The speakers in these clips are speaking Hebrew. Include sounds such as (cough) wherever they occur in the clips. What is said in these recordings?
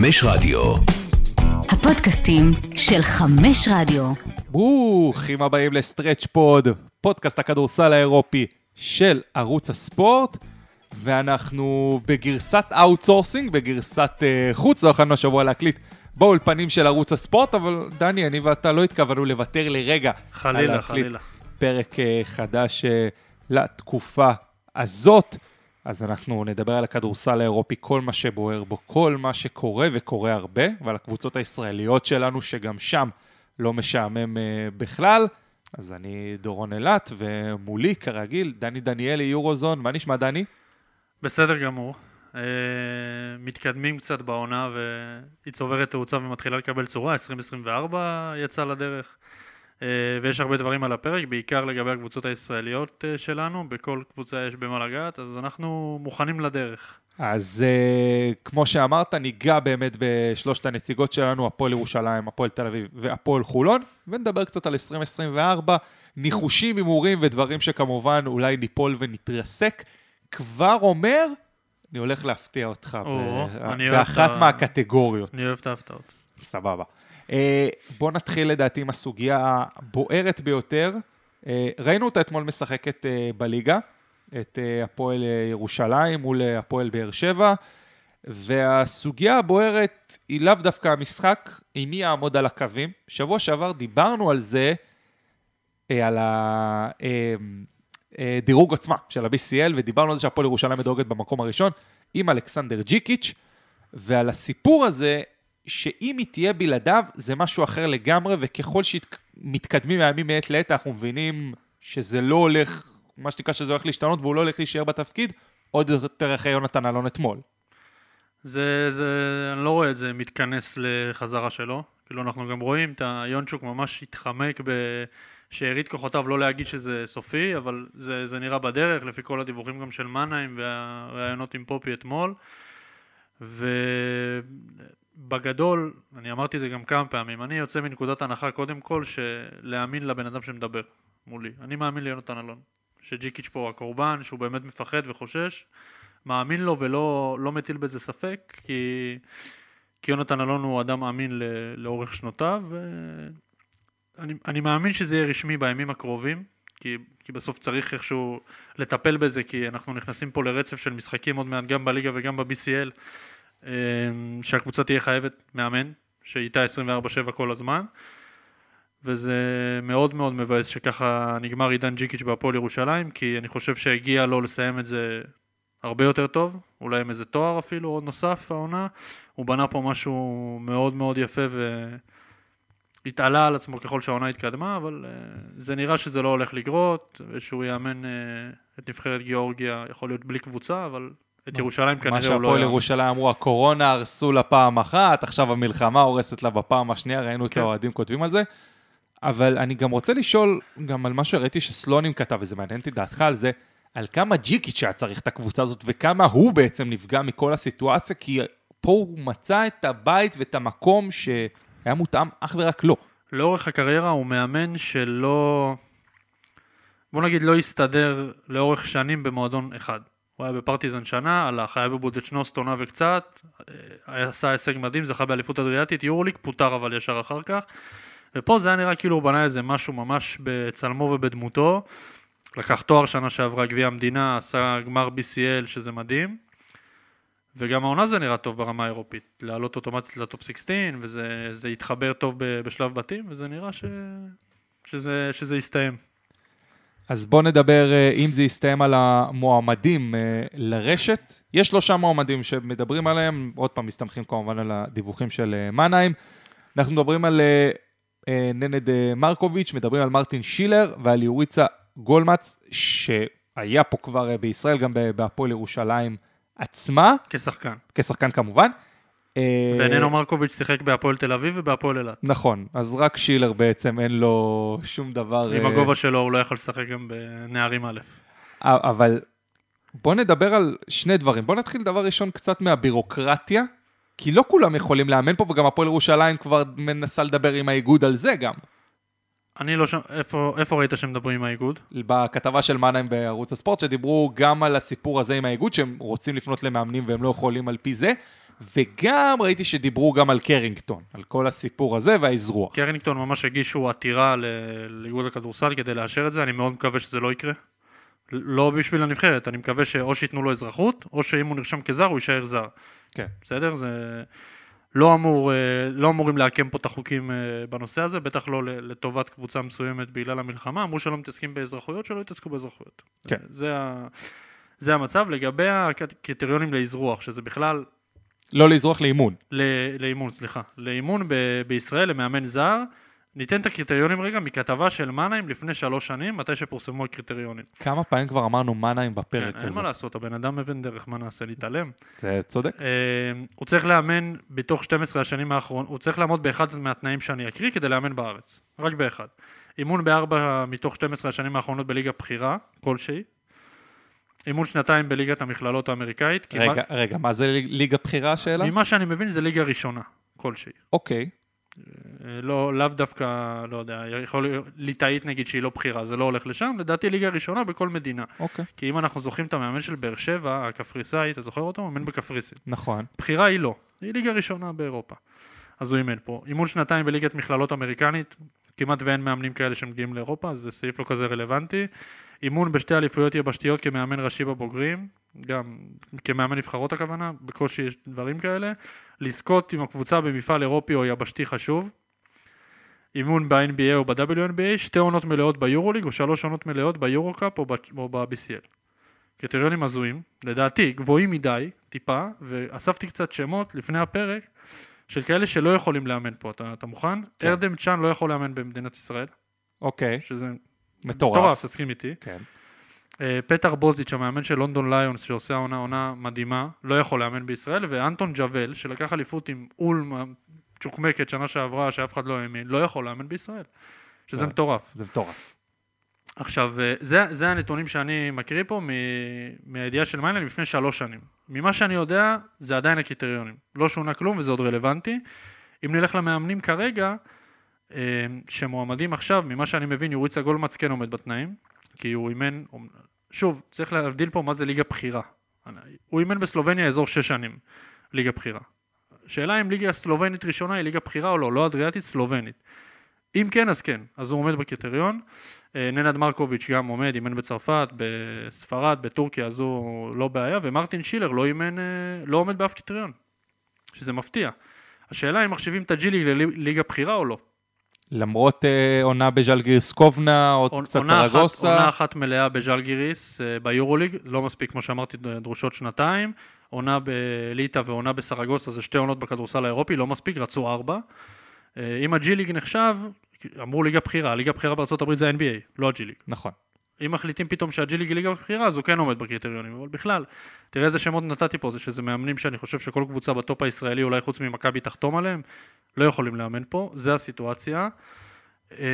חמש רדיו. הפודקאסטים של חמש רדיו. ברוכים הבאים ל Stretch Four, פודקאסט הכדורסל האירופי של ערוץ הספורט, ואנחנו בגרסת outsourcing, בגרסת אה, חוץ, לא יכולנו השבוע להקליט באולפנים של ערוץ הספורט, אבל דני, אני ואתה לא התכוונו לוותר לרגע. חלילה, חלילה. פרק אה, חדש אה, לתקופה הזאת. אז אנחנו נדבר על הכדורסל האירופי, כל מה שבוער בו, כל מה שקורה וקורה הרבה, ועל הקבוצות הישראליות שלנו, שגם שם לא משעמם uh, בכלל. אז אני דורון אילת, ומולי, כרגיל, דני דניאלי, יורוזון. מה נשמע, דני? בסדר גמור. אה, מתקדמים קצת בעונה והיא צוברת תאוצה ומתחילה לקבל צורה, 2024 יצא לדרך. אה, ויש הרבה דברים על הפרק, בעיקר לגבי הקבוצות הישראליות אה, שלנו, בכל קבוצה יש במה לגעת, אז אנחנו מוכנים לדרך. אז uh, כמו שאמרת, ניגע באמת בשלושת הנציגות שלנו, הפועל ירושלים, הפועל תל אביב והפועל חולון, ונדבר קצת על 2024, ניחושים, הימורים ודברים שכמובן אולי ניפול ונתרסק. כבר אומר, אני הולך להפתיע אותך או, ב- באחת ה- מהקטגוריות. אני אוהב את ההפתעות. סבבה. אה, בוא נתחיל לדעתי עם הסוגיה הבוערת ביותר. אה, ראינו אותה אתמול משחקת אה, בליגה, את הפועל ירושלים מול הפועל באר שבע, והסוגיה הבוערת היא לאו דווקא המשחק, עם מי יעמוד על הקווים. שבוע שעבר דיברנו על זה, על הדירוג עצמה של ה-BCL, ודיברנו על זה שהפועל ירושלים מדורגת במקום הראשון, עם אלכסנדר ג'יקיץ', ועל הסיפור הזה, שאם היא תהיה בלעדיו, זה משהו אחר לגמרי, וככל שמתקדמים מהימים מעת לעת, אנחנו מבינים שזה לא הולך, מה שנקרא שזה הולך להשתנות, והוא לא הולך להישאר בתפקיד, עוד יותר אחרי יונתן אלון אתמול. זה, זה, אני לא רואה את זה מתכנס לחזרה שלו. כאילו אנחנו גם רואים את היונצ'וק ממש התחמק בשארית כוחותיו, לא להגיד שזה סופי, אבל זה, זה נראה בדרך, לפי כל הדיווחים גם של מנהיים והראיונות עם פופי אתמול. ובגדול, אני אמרתי את זה גם כמה פעמים, אני יוצא מנקודת הנחה קודם כל שלהאמין לבן אדם שמדבר מולי. אני מאמין ליונתן אלון, שג'יקיץ' פה הקורבן, שהוא באמת מפחד וחושש. מאמין לו ולא לא מטיל בזה ספק, כי, כי יונתן אלון הוא אדם אמין ל, לאורך שנותיו, ואני אני מאמין שזה יהיה רשמי בימים הקרובים, כי, כי בסוף צריך איכשהו לטפל בזה, כי אנחנו נכנסים פה לרצף של משחקים עוד מעט גם בליגה וגם ב-BCL, שהקבוצה תהיה חייבת מאמן, שאיתה 24/7 כל הזמן. וזה מאוד מאוד מבאס שככה נגמר עידן ג'יקיץ' בהפועל ירושלים, כי אני חושב שהגיע לו לסיים את זה הרבה יותר טוב, אולי עם איזה תואר אפילו עוד נוסף העונה, הוא בנה פה משהו מאוד מאוד יפה והתעלה על עצמו ככל שהעונה התקדמה, אבל uh, זה נראה שזה לא הולך לקרות, ושהוא יאמן uh, את נבחרת גיאורגיה, יכול להיות בלי קבוצה, אבל את ירושלים מה כנראה הוא לא שהפועל יאמן. ירושלים אמרו, הקורונה הרסו לה פעם אחת, עכשיו המלחמה הורסת לה בפעם השנייה, ראינו את כן. האוהדים כותבים על זה. אבל אני גם רוצה לשאול, גם על מה שראיתי שסלונים כתב, וזה מעניין אותי דעתך על זה, על כמה ג'יקיץ' היה צריך את הקבוצה הזאת, וכמה הוא בעצם נפגע מכל הסיטואציה, כי פה הוא מצא את הבית ואת המקום שהיה מותאם אך ורק לו. לאורך הקריירה הוא מאמן שלא, בוא נגיד לא הסתדר לאורך שנים במועדון אחד. הוא היה בפרטיזן שנה, הלך, היה בבודדשנוסט עונה וקצת, אה, עשה הישג מדהים, זכה באליפות אדריאטית, יורליק, פוטר אבל ישר אחר כך. ופה זה היה נראה כאילו הוא בנה איזה משהו ממש בצלמו ובדמותו. לקח תואר שנה שעברה, גביע המדינה, עשה גמר BCL, שזה מדהים. וגם העונה זה נראה טוב ברמה האירופית, לעלות אוטומטית לטופ 16, וזה זה יתחבר טוב בשלב בתים, וזה נראה ש... שזה, שזה יסתיים. אז בואו נדבר, אה, אם זה יסתיים על המועמדים אה, לרשת. יש שלושה מועמדים שמדברים עליהם, עוד פעם, מסתמכים כמובן על הדיווחים של אה, מנהיים. אנחנו מדברים על ננד מרקוביץ', מדברים על מרטין שילר ועל יוריצה גולמץ, שהיה פה כבר בישראל, גם בהפועל ירושלים עצמה, כשחקן. כשחקן כמובן. אה, וננו מרקוביץ' שיחק בהפועל תל אביב ובהפועל אילת. נכון, אז רק שילר בעצם אין לו שום דבר... עם אה, הגובה שלו הוא לא יכול לשחק גם בנערים א'. אבל בוא נדבר על שני דברים. בוא נתחיל דבר ראשון קצת מהבירוקרטיה, כי לא כולם יכולים לאמן פה, וגם הפועל ירושלים כבר מנסה לדבר עם האיגוד על זה גם. אני לא שם, איפה, איפה ראית שמדברים עם האיגוד? בכתבה של מנהיים בערוץ הספורט, שדיברו גם על הסיפור הזה עם האיגוד, שהם רוצים לפנות למאמנים והם לא יכולים על פי זה, וגם ראיתי שדיברו גם על קרינגטון, על כל הסיפור הזה והאזרוח. קרינגטון ממש הגישו עתירה לאיגוד הכדורסל כדי לאשר את זה, אני מאוד מקווה שזה לא יקרה. לא בשביל הנבחרת, אני מקווה שאו שייתנו לו אזרחות, או שאם הוא נרשם כזר, הוא יישאר זר. כן. בסדר? זה... לא, אמור, אה, לא אמורים לעקם פה את החוקים אה, בנושא הזה, בטח לא לטובת קבוצה מסוימת בגלל המלחמה. אמרו שלא מתעסקים באזרחויות, שלא יתעסקו באזרחויות. כן. זה, ה... זה המצב. לגבי הקריטריונים לאזרוח, שזה בכלל לא לאזרוח לאימון. לאימון, סליחה. לאימון ב- בישראל, למאמן זר. ניתן את הקריטריונים רגע מכתבה של מנהיים לפני שלוש שנים, מתי שפורסמו הקריטריונים. כמה פעמים כבר אמרנו מנהיים בפרק כן, אין הזה. מה לעשות, הבן אדם מבין דרך, מה נעשה, להתעלם. זה צודק. אה, הוא צריך לאמן בתוך 12 השנים האחרונות, הוא צריך לעמוד באחד מהתנאים שאני אקריא כדי לאמן בארץ. רק באחד. אימון בארבע מתוך 12 השנים האחרונות בליגה בכירה, כלשהי. אימון שנתיים בליגת המכללות האמריקאית. רגע, רגע, מה זה ליגה בכירה השאלה? ממה שאני מבין זה ליגה ראשונה, כלשהי. אוקיי. אה, לא, לאו דווקא, לא יודע, יכול להיות, ליטאית נגיד שהיא לא בחירה, זה לא הולך לשם, לדעתי ליגה ראשונה בכל מדינה. אוקיי. כי אם אנחנו זוכרים את המאמן של באר שבע, הקפריסאי, אתה זוכר אותו? מאמן בקפריסין. נכון. בחירה היא לא, היא ליגה ראשונה באירופה. אז הוא אימן פה. אימון שנתיים בליגת מכללות אמריקנית, כמעט ואין מאמנים כאלה שמגיעים לאירופה, אז זה סעיף לא כזה רלוונטי. אימון בשתי אליפויות יבשתיות כמאמן ראשי בבוגרים, גם כמאמן נבחרות הכוונה, בקושי יש דברים כאלה. לזכות עם הקבוצה במפעל אירופי או יבשתי חשוב. אימון ב-NBA או ב-WNBA, שתי עונות מלאות ביורוליג או שלוש עונות מלאות ביורו-קאפ או ב-BCL. קריטריונים הזויים, לדעתי גבוהים מדי, טיפה, ואספתי קצת שמות לפני הפרק של כאלה שלא יכולים לאמן פה, אתה, אתה מוכן? כן. ארדם צ'אן לא יכול לאמן במדינת ישראל, אוקיי. שזה מטורף. מטורף, תסכים איתי. כן. אה, פטר בוזיץ', המאמן של לונדון ליונס, שעושה עונה עונה מדהימה, לא יכול לאמן בישראל, ואנטון ג'וול, שלקח אליפות עם אולם צ'וקמקת שנה שעברה, שאף אחד לא האמין, לא יכול לאמן בישראל. שזה לא. מטורף. זה מטורף. עכשיו, אה, זה, זה הנתונים שאני מקריא פה מ- מהידיעה של מיינליין לפני שלוש שנים. ממה שאני יודע, זה עדיין הקריטריונים. לא שונה כלום וזה עוד רלוונטי. אם נלך למאמנים כרגע, שמועמדים עכשיו, ממה שאני מבין, יוריצה גולמאץ כן עומד בתנאים, כי הוא אימן, שוב, צריך להבדיל פה מה זה ליגה בכירה. הוא אימן בסלובניה אזור שש שנים, ליגה בכירה. שאלה אם ליגה סלובנית ראשונה היא ליגה בכירה או לא, לא אדריאטית, סלובנית. אם כן, אז כן, אז הוא עומד בקריטריון. אה, ננד מרקוביץ' גם עומד, אימן בצרפת, בספרד, בטורקיה, אז הוא לא בעיה, ומרטין שילר לא אימן, אה, לא עומד באף קריטריון, שזה מפתיע. השאלה אם מחשיבים את הג'יליג לליגה בכירה או לא. למרות אה, עונה בז'לגיריס קובנה, עוד עונ- קצת עונה אחת- סרגוסה. עונה אחת מלאה בז'לגיריס, אה, ביורוליג, לא מספיק, כמו שאמרתי, דרושות שנתיים. עונה בליטא ועונה בסרגוסה, זה שתי עונות בכדורסל האירופי, לא מספיק, רצו ארבע. אה, אם הג'י ליג נחשב, אמרו ליגה בכירה, ליגה בכירה בארה"ב זה ה-NBA, לא הג'י ליג. נכון. אם מחליטים פתאום שהג'י ליג היא ליגה בכירה, אז הוא כן עומד בקריטריונים, אבל בכלל, תראה איזה שמות נתתי פה, זה שזה מאמנים שאני חושב שכל קבוצה בטופ הישראלי, אולי חוץ ממכבי תחתום עליהם, לא יכולים לאמן פה, זה הסיטואציה. אה,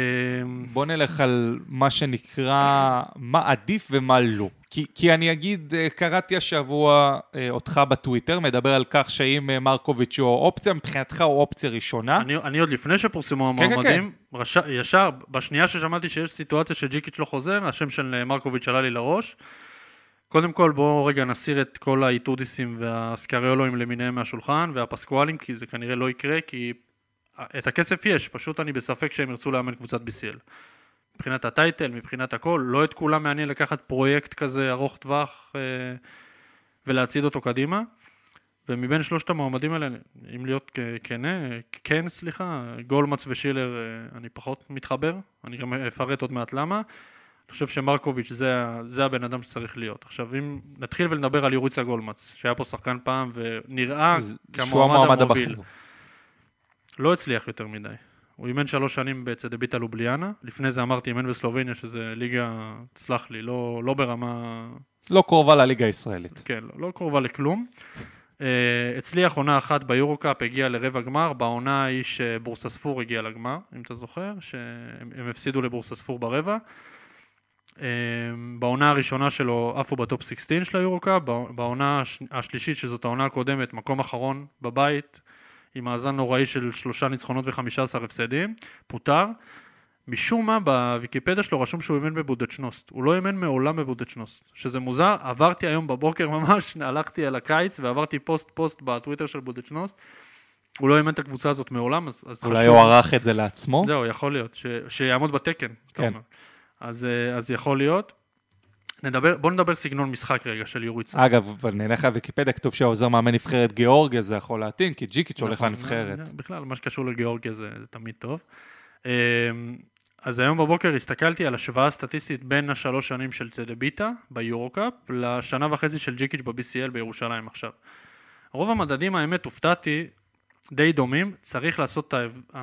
בוא נלך על מה שנקרא, מה עדיף ומה לא. כי, כי אני אגיד, אה, קראתי השבוע אה, אותך בטוויטר, מדבר על כך שאם אה, מרקוביץ' הוא אופציה, מבחינתך הוא אופציה ראשונה. אני, אני עוד לפני שפורסמו כן, כן, המועמדים, רש... ישר, בשנייה ששמעתי שיש סיטואציה שג'יקיץ' לא חוזר, השם של מרקוביץ' עלה לי לראש. קודם כל בואו רגע נסיר את כל האיטודיסים והסקריולואים למיניהם מהשולחן והפסקואלים, כי זה כנראה לא יקרה, כי את הכסף יש, פשוט אני בספק שהם ירצו לאמן קבוצת BCL. מבחינת הטייטל, מבחינת הכל, לא את כולם מעניין לקחת פרויקט כזה ארוך טווח אה, ולהצעיד אותו קדימה. ומבין שלושת המועמדים האלה, אם להיות כנה, כן, סליחה, גולמץ ושילר, אה, אני פחות מתחבר, אני גם אפרט עוד מעט למה. אני חושב שמרקוביץ' זה, זה הבן אדם שצריך להיות. עכשיו, אם נתחיל ונדבר על יוריצה גולמץ, שהיה פה שחקן פעם ונראה כמועמד המוביל. הבכיר. לא הצליח יותר מדי. הוא אימן שלוש שנים בצדביטה לובליאנה, לפני זה אמרתי אימן בסלובניה, שזה ליגה, תסלח לי, לא, לא ברמה לא קרובה לליגה הישראלית. כן, לא, לא קרובה לכלום. Uh, הצליח עונה אחת ביורו-קאפ, הגיע לרבע גמר, בעונה ההיא שבורסה ספור הגיע לגמר, אם אתה זוכר, שהם הם הפסידו לבורסה ספור ברבע. אה, בעונה הראשונה שלו עפו בטופ 16 של היורו-קאפ, בע- בעונה הש- השלישית, שזאת העונה הקודמת, מקום אחרון בבית, עם מאזן נוראי של שלושה ניצחונות וחמישה עשר הפסדים, פוטר. משום מה בוויקיפדיה שלו רשום שהוא אימן בבודוצ'נוסט. הוא לא אימן מעולם בבודוצ'נוסט, שזה מוזר. עברתי היום בבוקר ממש, (laughs) הלכתי על הקיץ ועברתי פוסט פוסט בטוויטר של בודוצ'נוסט. הוא לא אימן את הקבוצה הזאת מעולם, אז, אז אולי הוא ערך את זה לעצמו? זהו, יכול להיות, ש, שיעמוד בתקן. כן. אז, אה, אז יכול להיות. נדבר, בוא נדבר סגנון משחק רגע של יורי צהר. אגב, נלך לוויקיפדיה, כתוב שהעוזר מאמן נבחרת גיאורגיה, זה יכול להתאים, כי ג'יקיץ' הולך נכון, לנבחרת. בכלל, מה שקשור לגיאורגיה זה, זה תמיד טוב. אמ, אז היום בבוקר הסתכלתי על השוואה סטטיסטית בין השלוש שנים של צדביטה ביורו-קאפ לשנה וחצי של ג'יקיץ' ב-BCL בירושלים עכשיו. רוב המדדים, האמת, הופתעתי, די דומים, צריך לעשות את ההב-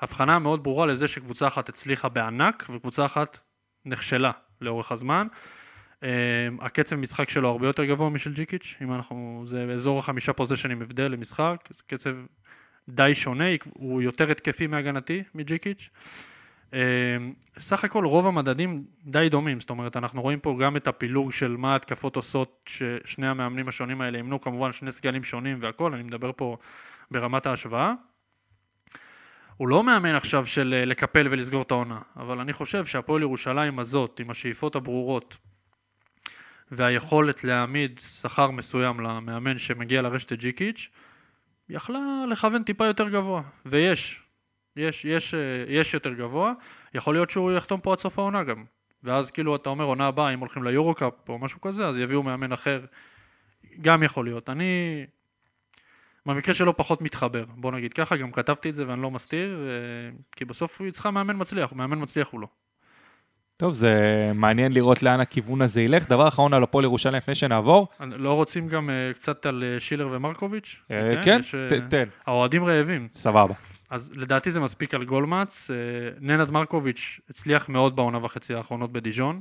ההבחנה המאוד ברורה לזה שקבוצה אחת הצליחה בענק וקבוצה אחת נכשלה לאורך הזמן. אמ, הקצב משחק שלו הרבה יותר גבוה משל ג'יקיץ', אם אנחנו, זה באזור החמישה פוזיישנים הבדל למשחק, זה קצב די שונה, הוא יותר התקפי מהגנתי מג'יקיץ'. אמ, סך הכל רוב המדדים די דומים, זאת אומרת אנחנו רואים פה גם את הפילוג של מה ההתקפות עושות ששני המאמנים השונים האלה אימנו כמובן שני סגלים שונים והכל, אני מדבר פה ברמת ההשוואה. הוא לא מאמן עכשיו של אה, לקפל ולסגור את העונה, אבל אני חושב שהפועל ירושלים הזאת, עם השאיפות הברורות והיכולת להעמיד שכר מסוים למאמן שמגיע לרשת ג'יקיץ', יכלה לכוון טיפה יותר גבוה, ויש, יש, יש, אה, יש יותר גבוה, יכול להיות שהוא יחתום פה עד סוף העונה גם, ואז כאילו אתה אומר עונה הבאה, אם הולכים ליורו-קאפ או משהו כזה, אז יביאו מאמן אחר, גם יכול להיות. אני, במקרה שלו פחות מתחבר, בוא נגיד ככה, גם כתבתי את זה ואני לא מסתיר, אה, כי בסוף היא צריכה מאמן מצליח, מאמן מצליח הוא לא. טוב, זה מעניין לראות לאן הכיוון הזה ילך. דבר אחרון על הפועל ירושלים לפני שנעבור. לא רוצים גם אה, קצת על אה, שילר ומרקוביץ'? כן, תן, האוהדים רעבים. סבבה. אז לדעתי זה מספיק על גולמץ. ננד מרקוביץ' הצליח מאוד בעונה וחצי האחרונות בדיז'ון.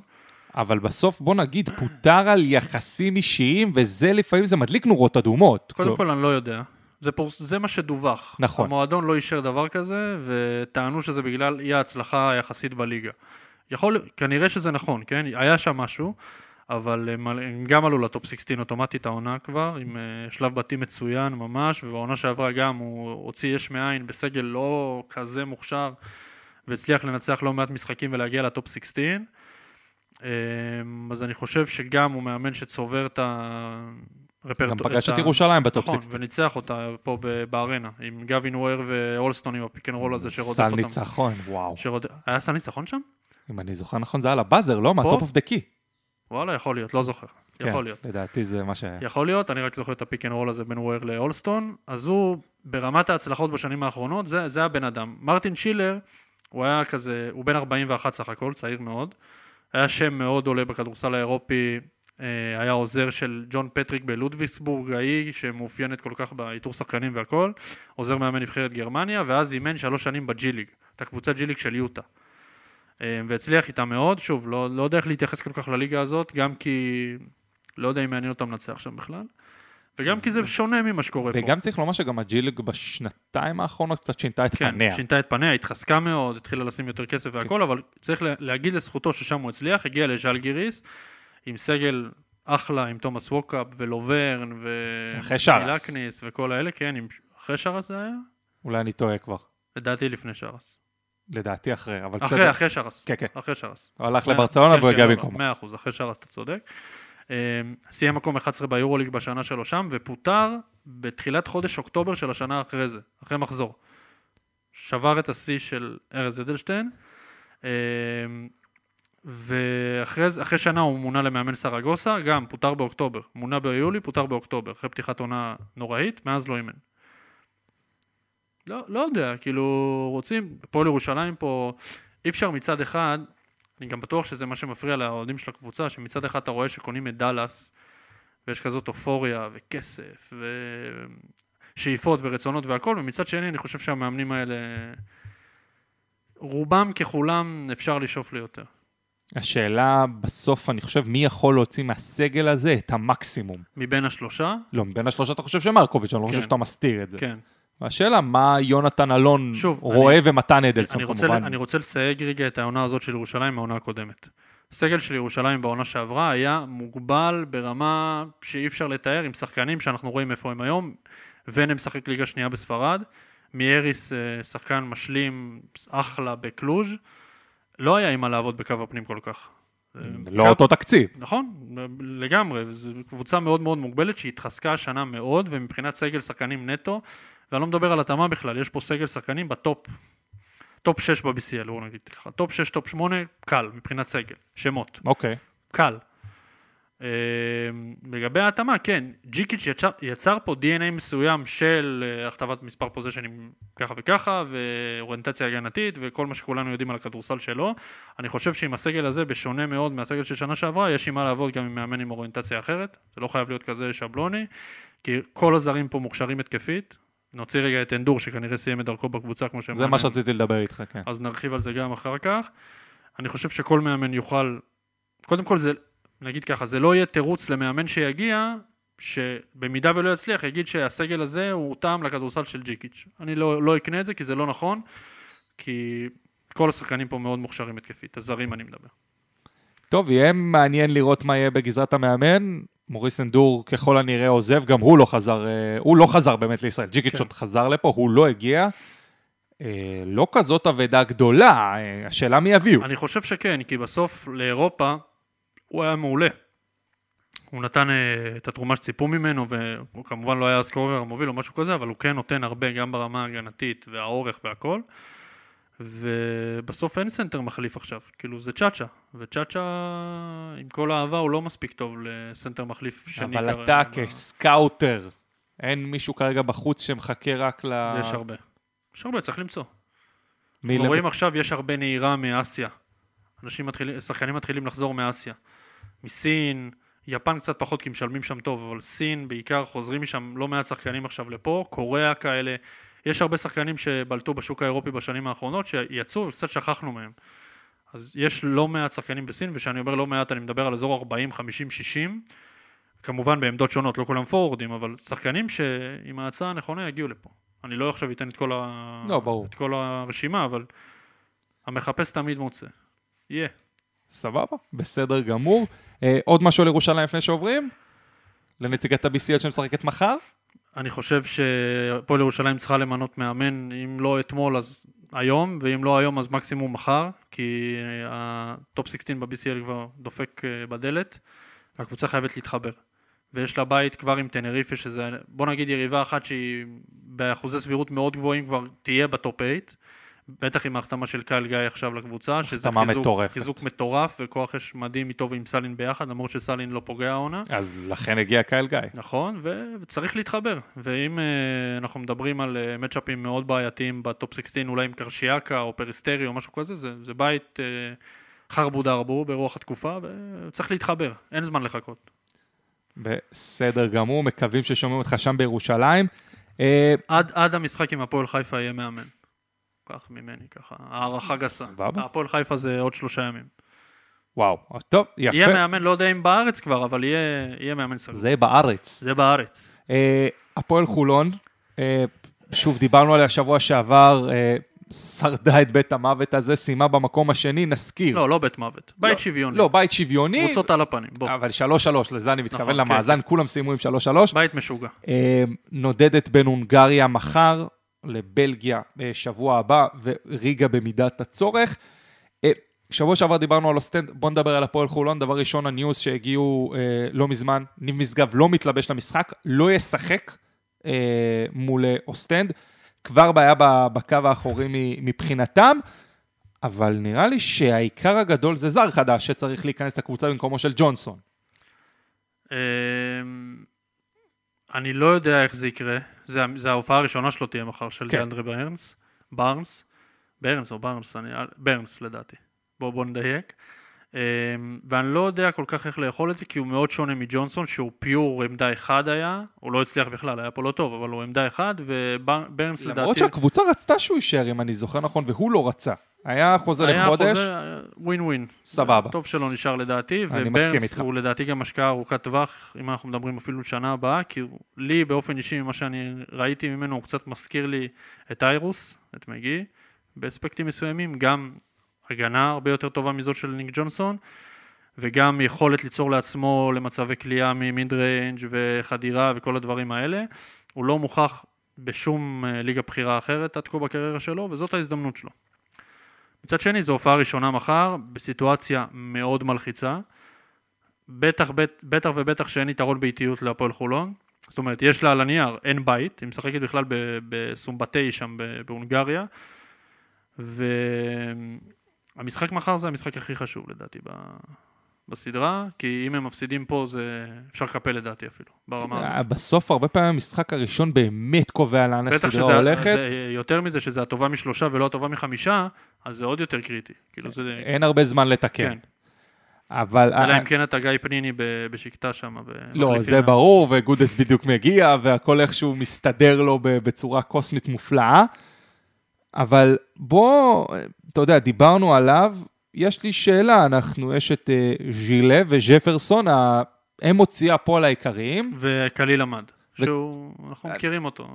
אבל בסוף, בוא נגיד, פוטר על יחסים אישיים, וזה לפעמים, זה מדליק נורות אדומות. קודם כל אני לא יודע. זה, פורס, זה מה שדווח. נכון. המועדון לא אישר דבר כזה, וטענו שזה בגלל אי ההצלחה היחסית בליגה. יכול, כנראה שזה נכון, כן? היה שם משהו, אבל הם, הם גם עלו לטופ 16 אוטומטית העונה כבר, עם uh, שלב בתים מצוין ממש, ובעונה שעברה גם הוא הוציא יש מאין בסגל לא כזה מוכשר, והצליח לנצח לא מעט משחקים ולהגיע לטופ 16. אמ, אז אני חושב שגם הוא מאמן שצובר את הרפרטואר. גם פגש את ירושלים בטופ נכון, 16. וניצח אותה פה בארנה, עם גבי נואר ואולסטון עם ה pick and roll הזה שרודף סל אותם. ניצחון, וואו. שרוד... היה סל ניצחון שם? אם אני זוכר נכון, זה על ה buzzer, לא? מה top of the key. וואלה, יכול להיות, לא זוכר. יכול להיות. לדעתי זה מה שהיה. יכול להיות, אני רק זוכר את ה pick and roll הזה בין וויר לאולסטון, אז הוא, ברמת ההצלחות בשנים האחרונות, זה, זה הבן אדם. מרטין שילר, הוא היה כזה, הוא בן 41 סך הכל, צעיר מאוד. היה שם מאוד עולה בכדורסל האירופי, אה, היה עוזר של ג'ון פטריק בלודוויסבורג ההיא, שמאופיינת כל כך באיתור שחקנים והכל, עוזר מאמן נבחרת גרמניה, ואז אימן שלוש שנים בג'י ליג, את הקבוצת ג'י ליג של יוטה. אה, והצליח איתה מאוד, שוב, לא, לא יודע איך להתייחס כל כך לליגה הזאת, גם כי לא יודע אם מעניין אותם לנצח שם בכלל, וגם כי זה שונה ממה שקורה פה. וגם צריך לומר שגם הג'יליג בשנתיים האחרונות קצת שינתה את כן, פניה. שינתה את פניה, התחזקה מאוד, התחילה לשים יותר כסף כן. והכל, אבל צריך לה- להגיד לזכותו ששם הוא הצליח, הגיע לז'לגיריס, עם סגל אחלה, עם תומאס ווקאפ ולוברן, ו... אחרי שרס. מילקניס וכל האלה, כן, עם... אחרי שרס זה היה? אולי אני טועה כבר. לדעתי לפני שרס. לדעתי אחרי, אבל אחרי, בסדר. אחרי שרס. כן, כן. אחרי שרס. הוא הלך לברצלונה כן, והוא כן, הגיע לא, במקומו. מאה אחוז, אחרי שרס אתה צודק. אה, סיים מקום 11 ביורוליג בשנה שלו שם, ופוטר בתחילת חודש אוקטובר של השנה אחרי זה, אחרי מחזור. שבר את השיא של ארז אדלשטיין, אה, ואחרי שנה הוא מונה למאמן סרגוסה, גם פוטר באוקטובר. מונה ביולי, פוטר באוקטובר, אחרי פתיחת עונה נוראית, מאז לא אימן. לא, לא יודע, כאילו, רוצים, הפועל ירושלים פה, אי אפשר מצד אחד, אני גם בטוח שזה מה שמפריע לאוהדים של הקבוצה, שמצד אחד אתה רואה שקונים את דאלאס, ויש כזאת אופוריה וכסף, ושאיפות ורצונות והכל, ומצד שני אני חושב שהמאמנים האלה, רובם ככולם אפשר לשאוף ליותר. השאלה בסוף, אני חושב, מי יכול להוציא מהסגל הזה את המקסימום? מבין השלושה, לא, מבין השלושה אתה חושב שמרקוביץ', אני לא חושב כן. שאתה מסתיר את זה. כן. השאלה, מה יונתן אלון שוב, רואה אני- ומתן אדלסון אני רוצה, כמובן. אני רוצה לסייג רגע את העונה הזאת של ירושלים מהעונה הקודמת. הסגל של ירושלים בעונה שעברה היה מוגבל ברמה שאי אפשר לתאר עם שחקנים שאנחנו רואים איפה הם היום. ונה משחק ליגה שנייה בספרד, מייריס אה, שחקן משלים אחלה בקלוז', לא היה עם מה לעבוד בקו הפנים כל כך. אה, לא קו- אותו תקציב. נכון, לגמרי, זו קבוצה מאוד מאוד מוגבלת שהתחזקה השנה מאוד, ומבחינת סגל שחקנים נטו, ואני לא מדבר על התאמה בכלל, יש פה סגל שחקנים בטופ, טופ 6 ב-BCL, בואו נגיד ככה, טופ 6, טופ 8, קל, מבחינת סגל, שמות, אוקיי. קל. אה, לגבי ההתאמה, כן, ג'יקיץ' יצר, יצר פה DNA מסוים של אה, הכתבת מספר פוזיישנים ככה וככה, ואוריינטציה הגנתית, וכל מה שכולנו יודעים על הכדורסל שלו. אני חושב שעם הסגל הזה, בשונה מאוד מהסגל של שנה שעברה, יש עם מה לעבוד גם עם מאמן עם אוריינטציה אחרת. זה לא חייב להיות כזה שבלוני, כי כל הזרים פה מוכשרים התקפית. נוציא רגע את אנדור, שכנראה סיים את דרכו בקבוצה, כמו שאמרנו. זה מה שרציתי לדבר איתך, כן. אז נרחיב על זה גם אחר כך. אני חושב שכל מאמן יוכל, קודם כל זה, נגיד ככה, זה לא יהיה תירוץ למאמן שיגיע, שבמידה ולא יצליח, יגיד שהסגל הזה הוא טעם לכדורסל של ג'יקיץ'. אני לא, לא אקנה את זה, כי זה לא נכון, כי כל השחקנים פה מאוד מוכשרים התקפית, הזרים אני מדבר. טוב, יהיה מעניין לראות מה יהיה בגזרת המאמן. מוריס אנדור ככל הנראה עוזב, גם הוא לא חזר, אה, הוא לא חזר באמת לישראל. ג'יקיץ' כן. חזר לפה, הוא לא הגיע. אה, לא כזאת אבדה גדולה, אה, השאלה מי יביאו. אני חושב שכן, כי בסוף לאירופה הוא היה מעולה. הוא נתן את התרומה שציפו ממנו, והוא כמובן לא היה ה scorer המוביל או משהו כזה, אבל הוא כן נותן הרבה גם ברמה ההגנתית והאורך והכל. ובסוף אין סנטר מחליף עכשיו, כאילו זה צ'אצ'ה, וצ'אצ'ה עם כל האהבה הוא לא מספיק טוב לסנטר מחליף שני. אבל אתה כסקאוטר, אין מישהו כרגע בחוץ שמחכה רק ל... יש הרבה. יש הרבה, צריך למצוא. מי אנחנו למ- רואים עכשיו, יש הרבה נהירה מאסיה. אנשים מתחילים, שחקנים מתחילים לחזור מאסיה. מסין, יפן קצת פחות כי משלמים שם טוב, אבל סין בעיקר חוזרים משם לא מעט שחקנים עכשיו לפה, קוריאה כאלה. יש הרבה שחקנים שבלטו בשוק האירופי בשנים האחרונות שיצאו וקצת שכחנו מהם. אז יש לא מעט שחקנים בסין, וכשאני אומר לא מעט אני מדבר על אזור 40, 50, 60. כמובן בעמדות שונות, לא כולם פורורדים, אבל שחקנים שעם ההצעה הנכונה יגיעו לפה. אני לא עכשיו אתן את כל, ה... לא, ברור. את כל הרשימה, אבל המחפש תמיד מוצא. יהיה. סבבה, בסדר גמור. אה, עוד משהו על ירושלים לפני שעוברים? לנציגת ה-BCL שמשחקת מחר? אני חושב שהפועל ירושלים צריכה למנות מאמן, אם לא אתמול אז היום, ואם לא היום אז מקסימום מחר, כי הטופ 16 ב-BCL כבר דופק אה, בדלת, והקבוצה חייבת להתחבר. ויש לה בית כבר עם טנריפה, שזה, בוא נגיד יריבה אחת שהיא באחוזי סבירות מאוד גבוהים כבר תהיה בטופ 8, בטח עם ההחתמה של קייל גיא עכשיו לקבוצה, שזה חיזוק, מטורפת. חיזוק מטורף, וכוח אש מדהים איתו ועם סלין ביחד, למרות שסלין לא פוגע העונה. אז לכן הגיע קייל גיא. נכון, וצריך להתחבר. ואם אה, אנחנו מדברים על אה, מצ'אפים מאוד בעייתיים בטופ 16, אולי עם קרשיאקה או פריסטרי או משהו כזה, זה, זה בית אה, חרבו דרבו ברוח התקופה, וצריך להתחבר, אין זמן לחכות. בסדר גמור, מקווים ששומעים אותך שם בירושלים. אה, עד, עד המשחק עם הפועל חיפה יהיה מאמן. קח ממני, ככה, הערכה גסה. סבבה. הפועל חיפה זה עוד שלושה ימים. וואו, טוב, יפה. יהיה מאמן, לא יודע אם בארץ כבר, אבל יהיה, יהיה מאמן סגור. זה בארץ. זה בארץ. אה, הפועל חולון, אה, שוב, דיברנו עליה שבוע שעבר, אה, שרדה את בית המוות הזה, סיימה במקום השני, נזכיר. לא, לא בית מוות. בית שוויוני. לא, בית שוויוני, קבוצות על הפנים, בוא. אבל 3-3, לזה אני מתכוון נכון, כן, למאזן, כולם סיימו עם 3-3. בית משוגע. אה, נודדת בין הונגריה מחר לבלגיה בשבוע הבא, וריגה במידת הצורך. אה, שבוע שעבר דיברנו על אוסטנד, בואו נדבר על הפועל חולון. דבר ראשון, ה news שהגיעו אה, לא מזמן, ניב משגב לא מתלבש למשחק, לא ישחק אה, מול אה, אוסטנד. כבר בעיה בקו האחורי מבחינתם, אבל נראה לי שהעיקר הגדול זה זר חדש שצריך להיכנס לקבוצה במקומו של ג'ונסון. אני לא יודע איך זה יקרה, זה, זה ההופעה הראשונה שלו תהיה מחר, של כן. דיאנדרה ברנס, בארנס, ברנס או בארנס, אני, ברנס לדעתי, בואו בוא נדייק. אמ, ואני לא יודע כל כך איך לאכול את זה, כי הוא מאוד שונה מג'ונסון, שהוא pure עמדה אחד היה, הוא לא הצליח בכלל, היה פה לא טוב, אבל הוא עמדה אחד, וברנס לדעתי... למרות שהקבוצה רצתה שהוא יישאר, אם אני זוכר נכון, והוא לא רצה. היה חוזה היה לחודש, חוזה ווין ווין. סבבה. טוב שלא נשאר לדעתי, אני מסכים וברנס איתך. הוא לדעתי גם השקעה ארוכת טווח, אם אנחנו מדברים אפילו שנה הבאה, כי הוא- לי באופן אישי, ממה שאני ראיתי ממנו, הוא קצת מזכיר לי את איירוס, את מגי, באספקטים מסוימים, גם הגנה הרבה יותר טובה מזאת של ניק ג'ונסון, וגם יכולת ליצור לעצמו למצבי כליאה ממיד ריינג' וחדירה וכל הדברים האלה. הוא לא מוכח בשום אה, ליגה בכירה אחרת עד כה בקריירה שלו, וזאת ההזדמנות שלו. מצד שני, זו הופעה ראשונה מחר, בסיטואציה מאוד מלחיצה. בטח, בטח, בטח ובטח שאין יתרון באיטיות להפועל חולון. זאת אומרת, יש לה על הנייר, אין בית, היא משחקת בכלל בסומבטי שם בהונגריה, והמשחק מחר זה המשחק הכי חשוב לדעתי בסדרה, כי אם הם מפסידים פה זה אפשר לקפל לדעתי אפילו, ברמה הזאת. אה, בסוף, הרבה פעמים המשחק הראשון באמת קובע לאן בטח הסדרה שזה, הולכת. זה, יותר מזה שזה הטובה משלושה ולא הטובה מחמישה, אז זה עוד יותר קריטי. כאילו זה, אין הרבה זמן לתקן. כן. אבל... אלא אה, אם כן אתה גיא פניני בשקטה שם. לא, זה ברור, וגודס בדיוק מגיע, והכל איכשהו מסתדר לו בצורה קוסמית מופלאה. אבל בוא, אתה יודע, דיברנו עליו, יש לי שאלה, אנחנו, יש את אה, ז'ילה וג'פרסון, הם מוציאי הפועל העיקריים. וקליל עמד, ו- שהוא, אנחנו מכירים אותו,